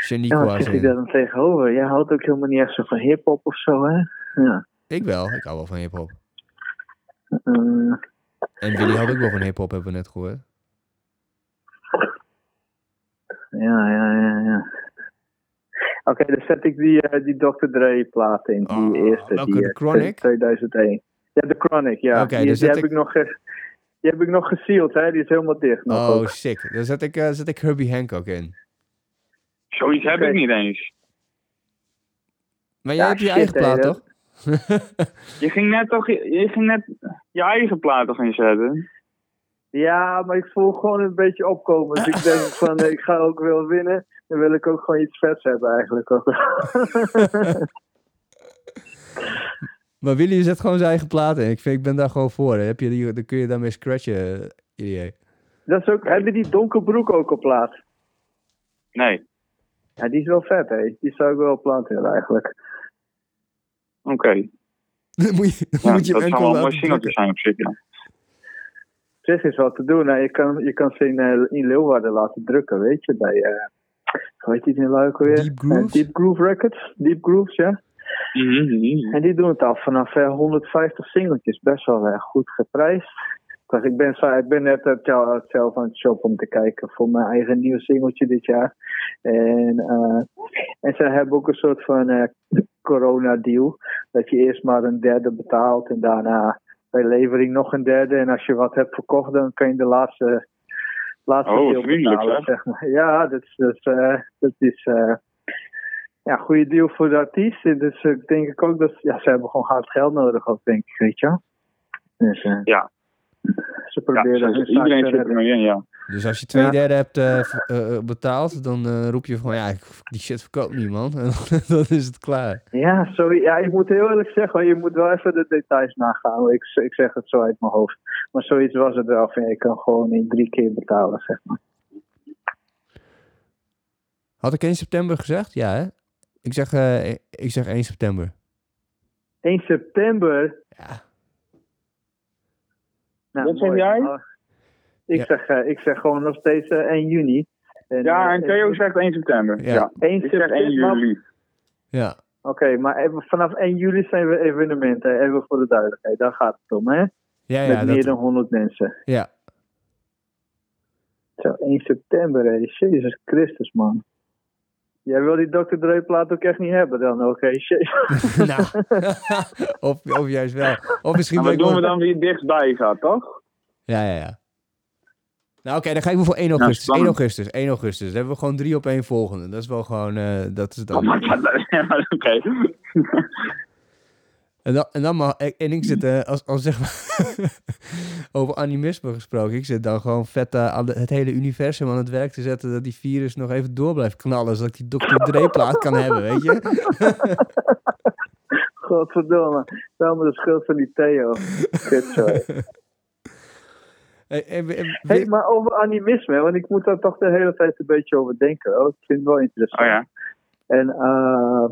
Shaniqua's zet ik daar dan tegenover? Jij houdt ook helemaal niet echt zo van hip-hop of zo, hè? Ja. Ik wel. Ik hou wel van hip-hop. Eh, En Willy houdt ook wel van hip-hop, hebben we net gehoord. Ja, ja, ja, ja. Oké, dan zet ik die, eh, die Dr. Dre plaat in. Die Oh, eerste. welke? die, De eh, Chronic? 2001. Ja, de Chronic, ja. Oké, die, heb ik- ik nog ge- die heb ik nog gesealed, hè? Die is helemaal dicht nog. Oh, ook. sick. Dan zet ik, eh, zet ik Herbie Hancock in. Zoiets heb ik niet eens. Maar jij Ja, hebt je shit, eigen plaat, toch? Je ging net toch je, je ging net je eigen platen gaan zetten. Ja, maar ik voel gewoon een beetje opkomen. Dus ik denk van, eh, ik ga ook wel winnen. Dan wil ik ook gewoon iets vets hebben eigenlijk. Ook. Maar Willy zet gewoon zijn eigen platen in. Ik, vind, ik ben daar gewoon voor. Dan, heb je die, dan kun je daarmee scratchen, eh, idee. Dat is ook, heb je die donkerbroek ook op plaat? Nee. Ja, die is wel vet, hè. Die zou ik wel op plaat willen, eigenlijk. Oké. Dan moet je, dan Ja, moet je dat zou wel een mooi singeltje zijn op zich, ja. Zeg is wat te doen. hè. Je kan, je kan ze in, eh, in Leeuwarden laten drukken, weet je. Bij, eh hoe heet die in Luik weer? Deep Grooves? Deep Groove Records. Deep Grooves, ja. Mhm, mhm. En die doen het al vanaf eh, 150 singeltjes. Best wel eh, goed geprijsd. Dus ik ben, zo- ik ben net eh, tel- zelf aan het shoppen om te kijken voor mijn eigen nieuw singeltje dit jaar. En, eh, en ze hebben ook een soort van eh, corona-deal. Dat je eerst maar een derde betaalt en daarna bij levering nog een derde. En als je wat hebt verkocht, dan kan je de laatste, laatste Oh, deel betalen. Zeg maar. Ja, dat is, dat is, eh, dat is eh, ja, een goede deal voor de artiest. Dus ik denk ik ook dat ja, ze hebben gewoon hard geld nodig ook, denk ik, weet je. Dus, eh, Ja. Ze Ja, proberen iedereen te zit er redden. mee in, ja. Dus als je twee Ja. derde hebt eh, v- eh, eh, betaald, dan eh, roep je van ja, ik- die shit verkoopt niet, man. En dan is het klaar. Ja, sorry. Ja, ik moet heel eerlijk zeggen, je moet wel even de details nagaan. Ik, ik zeg het zo uit mijn hoofd. Maar zoiets was het wel. Van, je kan gewoon in drie keer betalen, zeg maar. Had ik 1 september gezegd? Ja, hè? Ik zeg, eh, ik zeg 1 september. 1 september. Ja. Nou, Wat zeg jij? Oh, Ik, Ja. zeg, eh, ik zeg gewoon nog steeds eh, 1 juni. Ja, eh, en Theo zegt 1 september. Ja. Ja. 1 Ik zeg 1 september. juli. Ja. Oké, maar even, vanaf 1 juli zijn we evenementen. Even voor de duidelijkheid. Daar gaat het om, hè? Ja, Met ja, meer dat, dan 100 mensen. ja. Zo, 1 september, hé. Jezus Christus, man. Jij wil die Dr. Dre plaat ook echt niet hebben dan, oké? Nou, of, of juist wel. Of misschien Maar doen we dan wie het dichtstbij gaat, toch? Ja, ja, ja. Nou, oké, dan ga ik voor 1 augustus. 1 spannend. augustus, 1 augustus. Dan hebben we gewoon drie op één volgende. Dat is wel gewoon, eh, dat is het Oh, ook. maar dat- ja, maar Oké. En dan, en dan mag, en ik zit, eh, als, als zeg maar, over animisme gesproken, ik zit dan gewoon vet eh, aan de- het hele universum aan het werk te zetten dat die virus nog even door blijft knallen, zodat ik die Dr. Dre-plaat kan hebben, weet je? Godverdomme. Wel me de schuld van die Theo. Eh, eh, eh, hey, maar over animisme, want ik moet daar toch de hele tijd een beetje over denken. hoor. Ik vind het wel interessant. Oh ja. En eh,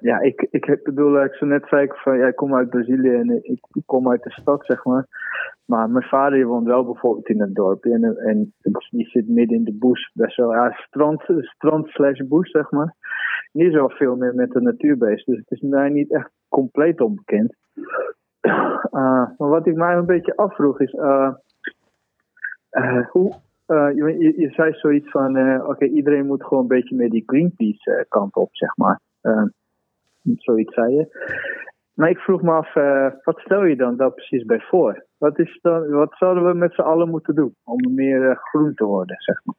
ja, ik, ik bedoel, ik zo net zei ik van, ja, ik kom uit Brazilië en ik, ik kom uit de stad, zeg maar. Maar mijn vader woont wel bijvoorbeeld in een dorpje en, en die zit midden in de bush, best wel, ja, strand, strand slash bush, zeg maar. Is wel veel meer met de natuur bezig, dus het is mij niet echt compleet onbekend. Eh, maar wat ik mij een beetje afvroeg is, eh, eh, hoe, eh, je, je, je zei zoiets van, eh, oké, iedereen moet gewoon een beetje meer die Greenpeace eh, kant op, zeg maar. Eh, zoiets zei je. Maar ik vroeg me af, eh, wat stel je dan daar precies bij voor? Wat, is dan, wat zouden we met z'n allen moeten doen om meer eh, groen te worden, zeg maar?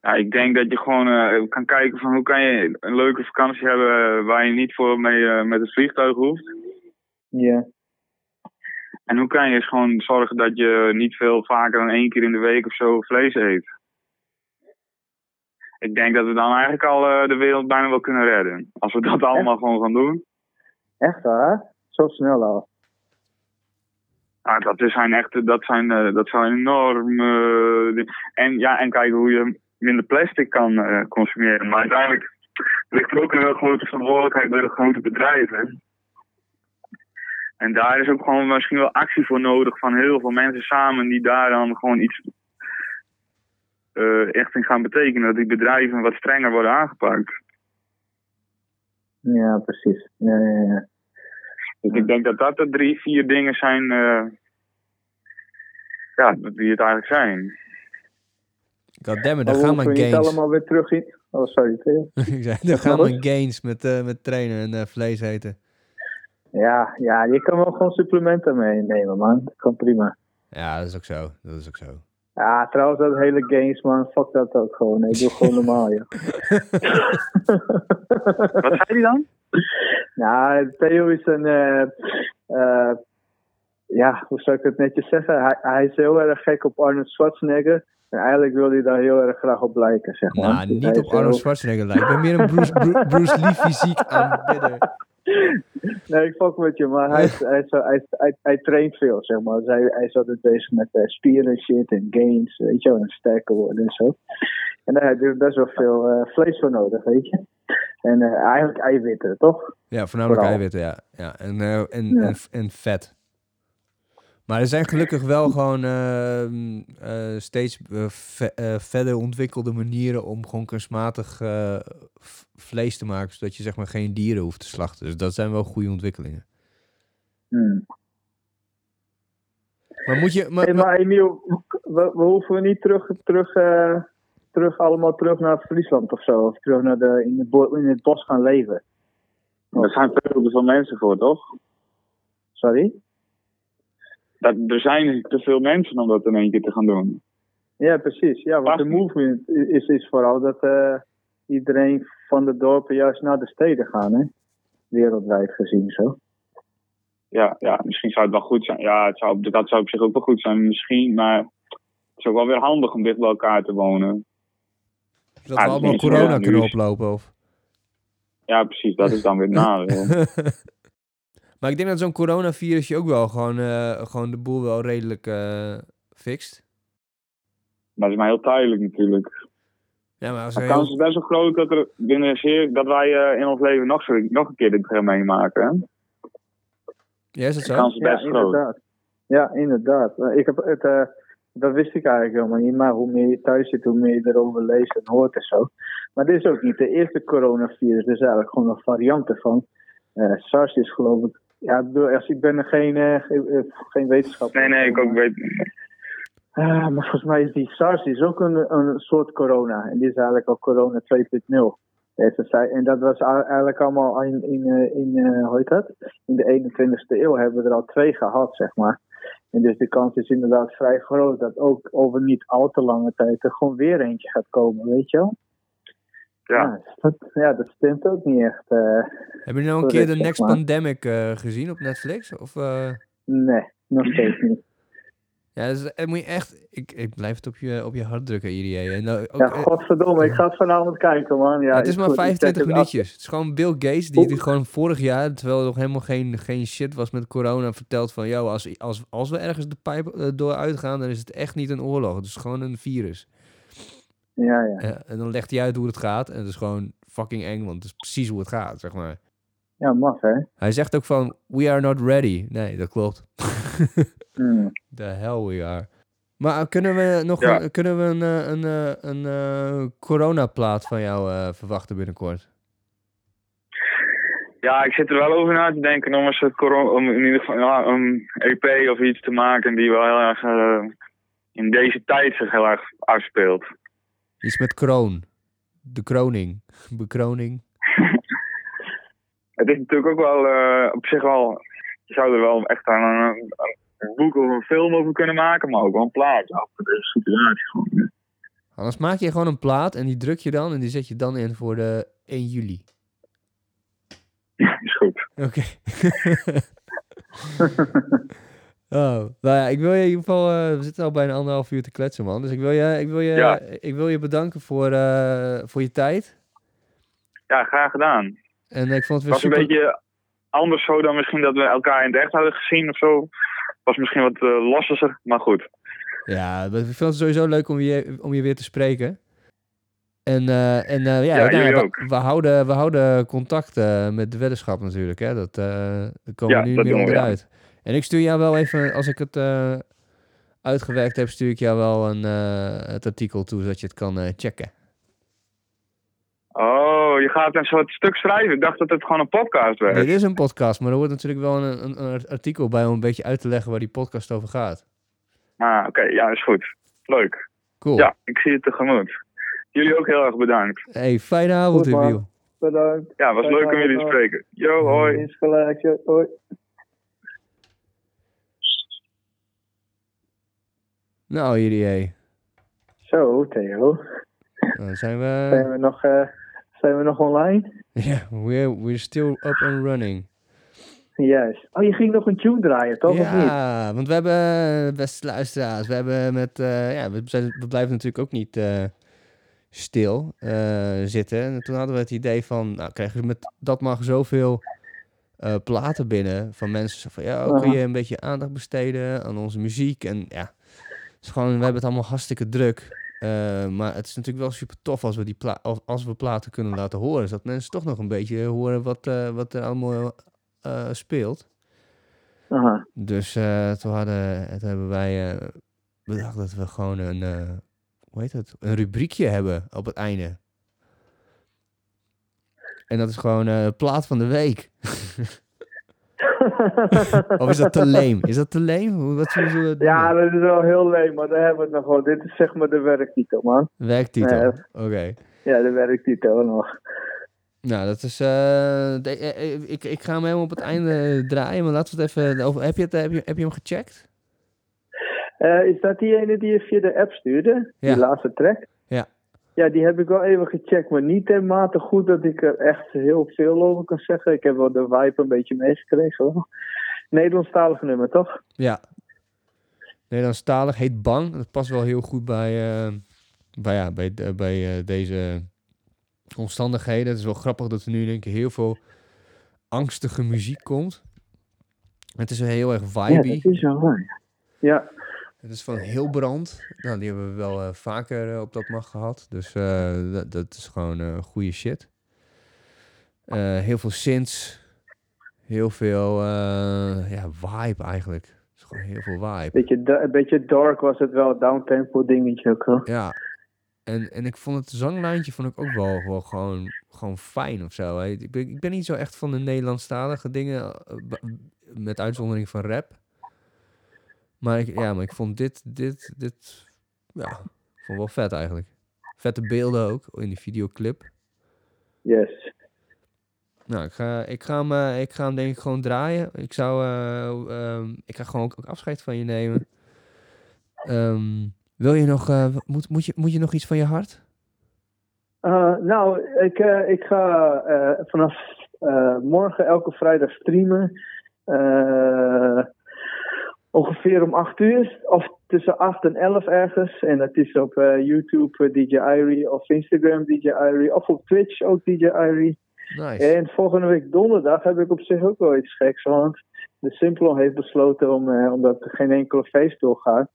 Ja, ik denk dat je gewoon eh, kan kijken van hoe kan je een leuke vakantie hebben waar je niet voor mee met het vliegtuig hoeft. Ja, En hoe kan je gewoon zorgen dat je niet veel vaker dan één keer in de week of zo vlees eet. Ik denk dat we dan eigenlijk al eh, de wereld bijna wel kunnen redden. Als we dat allemaal gewoon gaan doen. echt waar? Zo snel al. Nou, dat is zijn echt, dat zijn, eh, dat zijn enorm. eh, en ja, en kijken hoe je minder plastic kan consumeren. Maar uiteindelijk ligt er ook een heel grote verantwoordelijkheid bij de grote bedrijven. En daar is ook gewoon misschien wel actie voor nodig van heel veel mensen samen die daar dan gewoon iets eh, echt in gaan betekenen. Dat die bedrijven wat strenger worden aangepakt. Ja, precies. Ja, ja, ja. Dus ik denk dat dat de drie, vier dingen zijn. eh, ja, die het eigenlijk zijn. Goddammit, daar we gaan mijn gains. allemaal weer terug in... Oh, sorry, ik zei, daar gaan mijn gains met, eh, met trainen en vlees eten. Ja, ja, je kan wel gewoon supplementen meenemen, man. Dat kan prima. Ja, dat is ook zo. Dat is ook zo. Ja, trouwens, dat hele games, man. Fuck dat ook gewoon. Nee, doe gewoon normaal, joh. Wat zei hij dan? Nou, Theo is een. eh, eh, ja, hoe zou ik het netjes zeggen? Hij, hij is heel erg gek op Arnold Schwarzenegger. En eigenlijk wil hij daar heel erg graag op lijken, zeg maar. Nou, Dus niet hij op Arnold heel- Schwarzenegger lijkt. Ik ben meer een Bruce, Bru- Bruce Lee fysiek aanbidder. nee, ik fuck met je, maar hij, hij, hij, hij, hij traint veel, zeg maar. Dus hij, hij is altijd bezig met eh, spieren en shit en gains, weet je wel, en sterker worden en zo. En daar heb je best wel veel eh, vlees voor nodig, weet je. En eh, eigenlijk eiwitten, toch? Ja, voornamelijk Vooral. eiwitten, ja. ja en, en, Ja. en, en vet. Maar er zijn gelukkig wel gewoon ehm, eh, steeds eh, ve- eh, verder ontwikkelde manieren om gewoon kunstmatig eh, vlees te maken, zodat je zeg maar geen dieren hoeft te slachten. Dus dat zijn wel goede ontwikkelingen. Hmm. Maar moet je... Maar, Hey, maar Emiel, we, we hoeven niet terug, terug, eh, terug, allemaal terug naar Friesland of zo. Of terug naar de, in, in het bos gaan leven. Er zijn veel te veel mensen voor, toch? Sorry? Dat, er zijn te veel mensen om dat in één keer te gaan doen. Ja, precies. Ja, want de movement is, is vooral dat eh, iedereen van de dorpen juist naar de steden gaan, hè? Wereldwijd gezien zo. Ja, ja, misschien zou het wel goed zijn. Ja, het zou, dat zou op zich ook wel goed zijn, misschien. Maar het is ook wel weer handig om dicht bij elkaar te wonen. zodat we Ah, allemaal corona kunnen oplopen, of... Ja, precies. Dat is dan weer het nadeel. Maar ik denk dat zo'n coronavirus je ook wel gewoon, eh, gewoon de boel wel redelijk eh fixt. Dat is maar heel tijdelijk natuurlijk. Ja, maar als De kans heel- is best wel groot dat, er binnen zeer, dat wij eh, in ons leven nog, zo, nog een keer dit gaan meemaken. Hè? Ja, is dat De zo? kans is Ja, best groot. inderdaad. Ja, inderdaad. Ik heb het, eh, dat wist ik eigenlijk helemaal niet. Maar hoe meer je thuis zit, hoe meer je erover leest en hoort en zo. Maar dit is ook niet de eerste coronavirus. Er is eigenlijk gewoon een variant ervan. Eh, SARS is geloof ik... Ja, ik, bedoel, als, ik ben er geen, eh, geen, eh, wetenschapper. Nee, nee, ik ook weet. Ah, maar volgens mij is die SARS is ook een, een soort corona. En die is eigenlijk al corona 2.0. Ja, ze zei- En dat was eigenlijk allemaal in, in, eh, in eh, hoe heet dat? In de 21ste eeuw hebben we er al twee gehad, zeg maar. En dus de kans is inderdaad vrij groot dat ook over niet al te lange tijd er gewoon weer eentje gaat komen, weet je wel? Ja. dat, ja, dat stemt ook niet echt. eh, Hebben jullie nou een keer de Next maar. Pandemic eh, gezien op Netflix? Of, eh, nee, nog steeds niet. Ja, dus, moet je echt... Ik, ik blijf het op je, op je hart drukken, IDA. En, nou, ook, Ja, godverdomme, ik ga het vanavond kijken, man. Ja, het is maar goed, ik check 25 het af. minuutjes. Het is gewoon Bill Gates die dit gewoon vorig jaar, terwijl er nog helemaal geen, geen shit was met corona, vertelt van, joh, als, als, als we ergens de pijp door uitgaan, dan is het echt niet een oorlog. Het is gewoon een virus. Ja, ja. Eh, en dan legt hij uit hoe het gaat. En het is gewoon fucking eng, want het is precies hoe het gaat, zeg maar. Ja, maf, hè? Hij zegt ook van, we are not ready. Nee, dat klopt. Hmm. The hell we are. Maar kunnen we nog Ja. een, kunnen we een, eh, een, eh, een, eh, coronaplaat van jou eh, verwachten binnenkort? Ja, ik zit er wel over na te denken om, een corona, om in ieder geval ja, een EP of iets te maken die wel heel erg in deze tijd zich heel erg afspeelt. Iets met kroon. De kroning. Bekroning. Het is natuurlijk ook wel eh, op zich wel. Je zou er wel echt aan een, een boek of een film over kunnen maken, maar ook wel een plaat situatie. Gewoon. Anders maak je gewoon een plaat en die druk je dan en die zet je dan in voor de 1 juli. Ja, is goed. Oké. oh, nou ja, ik wil je in ieder geval... eh, we zitten al bijna anderhalf uur te kletsen, man. Dus ik wil je, ik wil je, Ja. ik wil je bedanken voor, eh, voor je tijd. Ja, graag gedaan. En ik vond het weer was een beetje anders zo dan misschien dat we elkaar in het echt hadden gezien of zo. Het was misschien wat eh, losser, maar goed. Ja, ik vind het sowieso leuk om je, om je weer te spreken. En, en ja, Ja, nou, we, houden, we houden contact met de weddenschap natuurlijk. Hè? Dat, daar komen Ja, we nu niet meer ja. En ik stuur jou wel even, als ik het eh, uitgewerkt heb, stuur ik jou wel een, eh, het artikel toe, zodat je het kan eh, checken. Oh, je gaat een soort stuk schrijven. Ik dacht dat het gewoon een podcast werd. Dit is een podcast, maar er wordt natuurlijk wel een, een, een artikel bij om een beetje uit te leggen waar die podcast over gaat. Ah, oké. ja, is goed. Leuk. Cool. Ja, ik zie het tegemoet. Jullie ook heel erg bedankt. Hey, fijne avond. Emiel. Bedankt. Ja, het was Fijne leuk om jullie te spreken. Yo, hoi. Eens gelijk, hoi. Nou, jullie, Zo, Theo. dan zijn we... Zijn we nog, eh, zijn we nog online? Ja, we're, we're still up and running. Juist. Oh, je ging nog een tune draaien, toch? Of niet? Ja, want we hebben, beste luisteraars, we hebben met, eh, ja, we, zijn, we blijven natuurlijk ook niet eh, stil zitten. En toen hadden we het idee van, nou krijgen we met Dat Mag zoveel platen binnen van mensen. Van, ja, kun je een beetje aandacht besteden aan onze muziek? En ja, is gewoon, we hebben het allemaal hartstikke druk. Eh, maar het is natuurlijk wel super tof als we, die als, we platen kunnen laten horen. Zodat mensen toch nog een beetje horen wat, eh, wat er allemaal eh, speelt. Aha. Dus toen, hadden, toen hebben wij bedacht dat we gewoon een, hoe heet het, een rubriekje hebben op het einde. En dat is gewoon plaat van de week. Of is dat te leem? Is dat te leem? Wat zullen we doen? ja, dat is wel heel leuk, maar daar hebben we het nog wel. Dit is zeg maar de werktitel, man. Werktitel. Nee. Oké. Ja, de werktitel nog. Nou, dat is. eh, eh, eh, ik, ik ga hem helemaal op het einde draaien, maar laten we het even. Over, heb, je het, heb, je, heb je hem gecheckt? Is dat die ene die je via de app stuurde? Ja. Die laatste track? Ja. Ja, die heb ik wel even gecheckt, maar niet dermate goed dat ik er echt heel veel over kan zeggen. Ik heb wel de vibe een beetje meegekregen. hoor. Nederlandstalig nummer, toch? Ja. Nederlandstalig heet Bang. Dat past wel heel goed bij, eh, bij, ja, bij, de- bij eh, deze omstandigheden. Het is wel grappig dat er nu denk ik heel veel angstige muziek komt. Het is wel heel erg Ja, vibey. dat is wel waar. Ja, Het is van heel brand. Nou, die hebben we wel eh, vaker eh, op dat mag gehad. Dus eh, dat, dat is gewoon goede shit. Heel veel synths. Heel veel ja, vibe eigenlijk. Het is gewoon heel veel vibe. beetje, een beetje dark was het wel, downtempo dingetje ook. Ja. En, en ik vond het zanglijntje vond ik ook wel, wel gewoon, gewoon fijn of zo. hè. Ik ben, ik ben niet zo echt van de Nederlandstalige dingen. Met uitzondering van rap. Maar ik, ja, maar ik vond dit, dit, dit, ja, ik vond wel vet eigenlijk. Vette beelden ook in die videoclip. Yes. Nou, ik ga, ik ga, hem, eh, ik ga hem denk ik gewoon draaien. Ik zou, eh, ehm, ik ga gewoon ook, ook afscheid van je nemen. Ehm, wil je nog, eh, moet, moet, je, moet je nog iets van je hart? Nou, ik, ik ga vanaf morgen elke vrijdag streamen. Ongeveer om 8 uur, of tussen 8 en 11 ergens. En dat is op eh, YouTube eh, DJ Irie, of Instagram DJ Irie, of op Twitch ook DJ Irie. Nice. En volgende week donderdag heb ik op zich ook wel iets geks, want de Simplon heeft besloten om, eh, omdat er geen enkele feest doorgaat,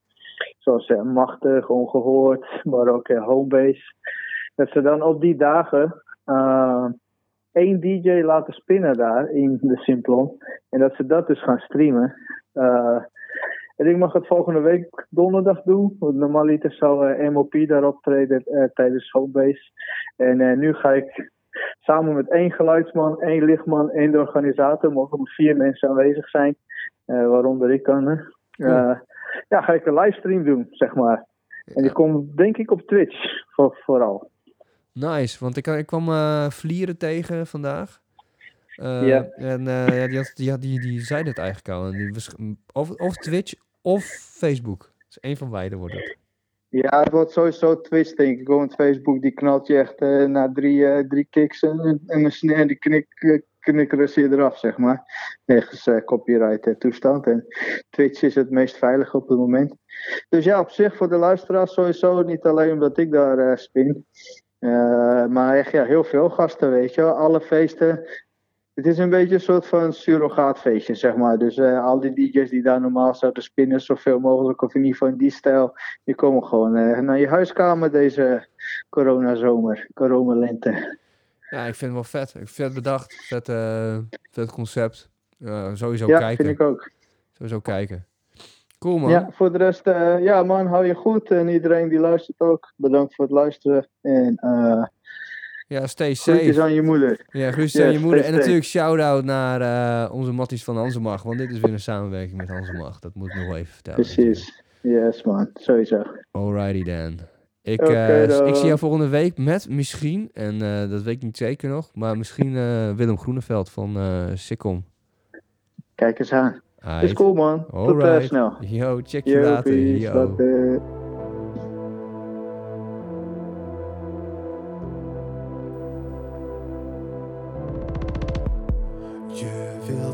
zoals Machtig, Ongehoord, maar ook Homebase, dat ze dan op die dagen één DJ laten spinnen daar in de Simplon. En dat ze dat dus gaan streamen. En ik mag het volgende week donderdag doen. Want normaliter zou eh, MOP daar optreden eh, tijdens Homebase. En eh, nu ga ik samen met één geluidsman, één lichtman, één de organisator, mogen er vier mensen aanwezig zijn, waaronder ik dan. eh, ja, ga ik een livestream doen, zeg maar. En die komt denk ik op Twitch, voor, vooral. Nice, want ik, ik kwam Vlieren tegen vandaag. Ja. En ja, die, had, die, had, die, die zei het eigenlijk al. En die was, of, of Twitch of Facebook. Dus één van beide wordt. Ja, het wordt sowieso Twitch, denk ik. Want Facebook die knalt je echt eh, na drie, eh, drie kicks en, en een snare die knik, eh, knikkeren ze je eraf, zeg maar. Wegens copyright toestand. En Twitch is het meest veilig op het moment. Dus ja, op zich voor de luisteraars sowieso. Niet alleen omdat ik daar spin. Maar echt ja, heel veel gasten, weet je wel. Alle feesten. Het is een beetje een soort van surrogaatfeestje, zeg maar. Dus eh, al die DJ's die daar normaal zouden spinnen, zoveel mogelijk, of in ieder geval in die stijl, die komen gewoon eh, naar je huiskamer deze coronazomer, coronalente. Ja, ik vind het wel vet. Ik vet bedacht. Vet, eh, vet concept. Sowieso Ja, kijken. vind ik ook. Sowieso kijken. Cool man. Ja, voor de rest, ja man, hou je goed. En iedereen die luistert ook, bedankt voor het luisteren. En Ja, stay groetjes safe. aan je moeder. Ja, groetjes aan je moeder. En safe. natuurlijk shout-out naar eh, onze matties van Hansemag. Want dit is weer een samenwerking met Hansemag. Dat moet ik nog wel even vertellen. Precies. Yes man, sowieso. Alrighty dan. Ik, eh, ik zie jou volgende week met misschien, en eh, dat weet ik niet zeker nog, maar misschien Willem Groeneveld van Sikkom. Kijk eens aan. Is cool man. Tot Alright. snel. Yo, check je later. Yo.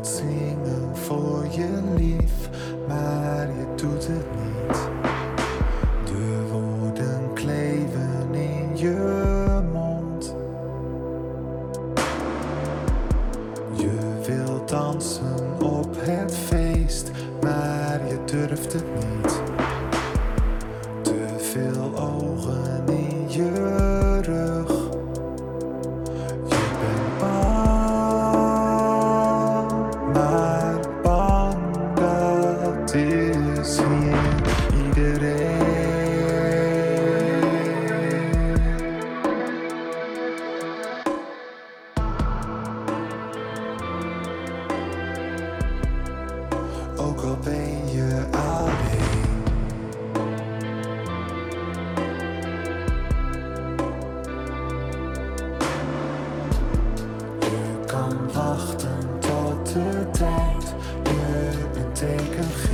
Later. Wachten tot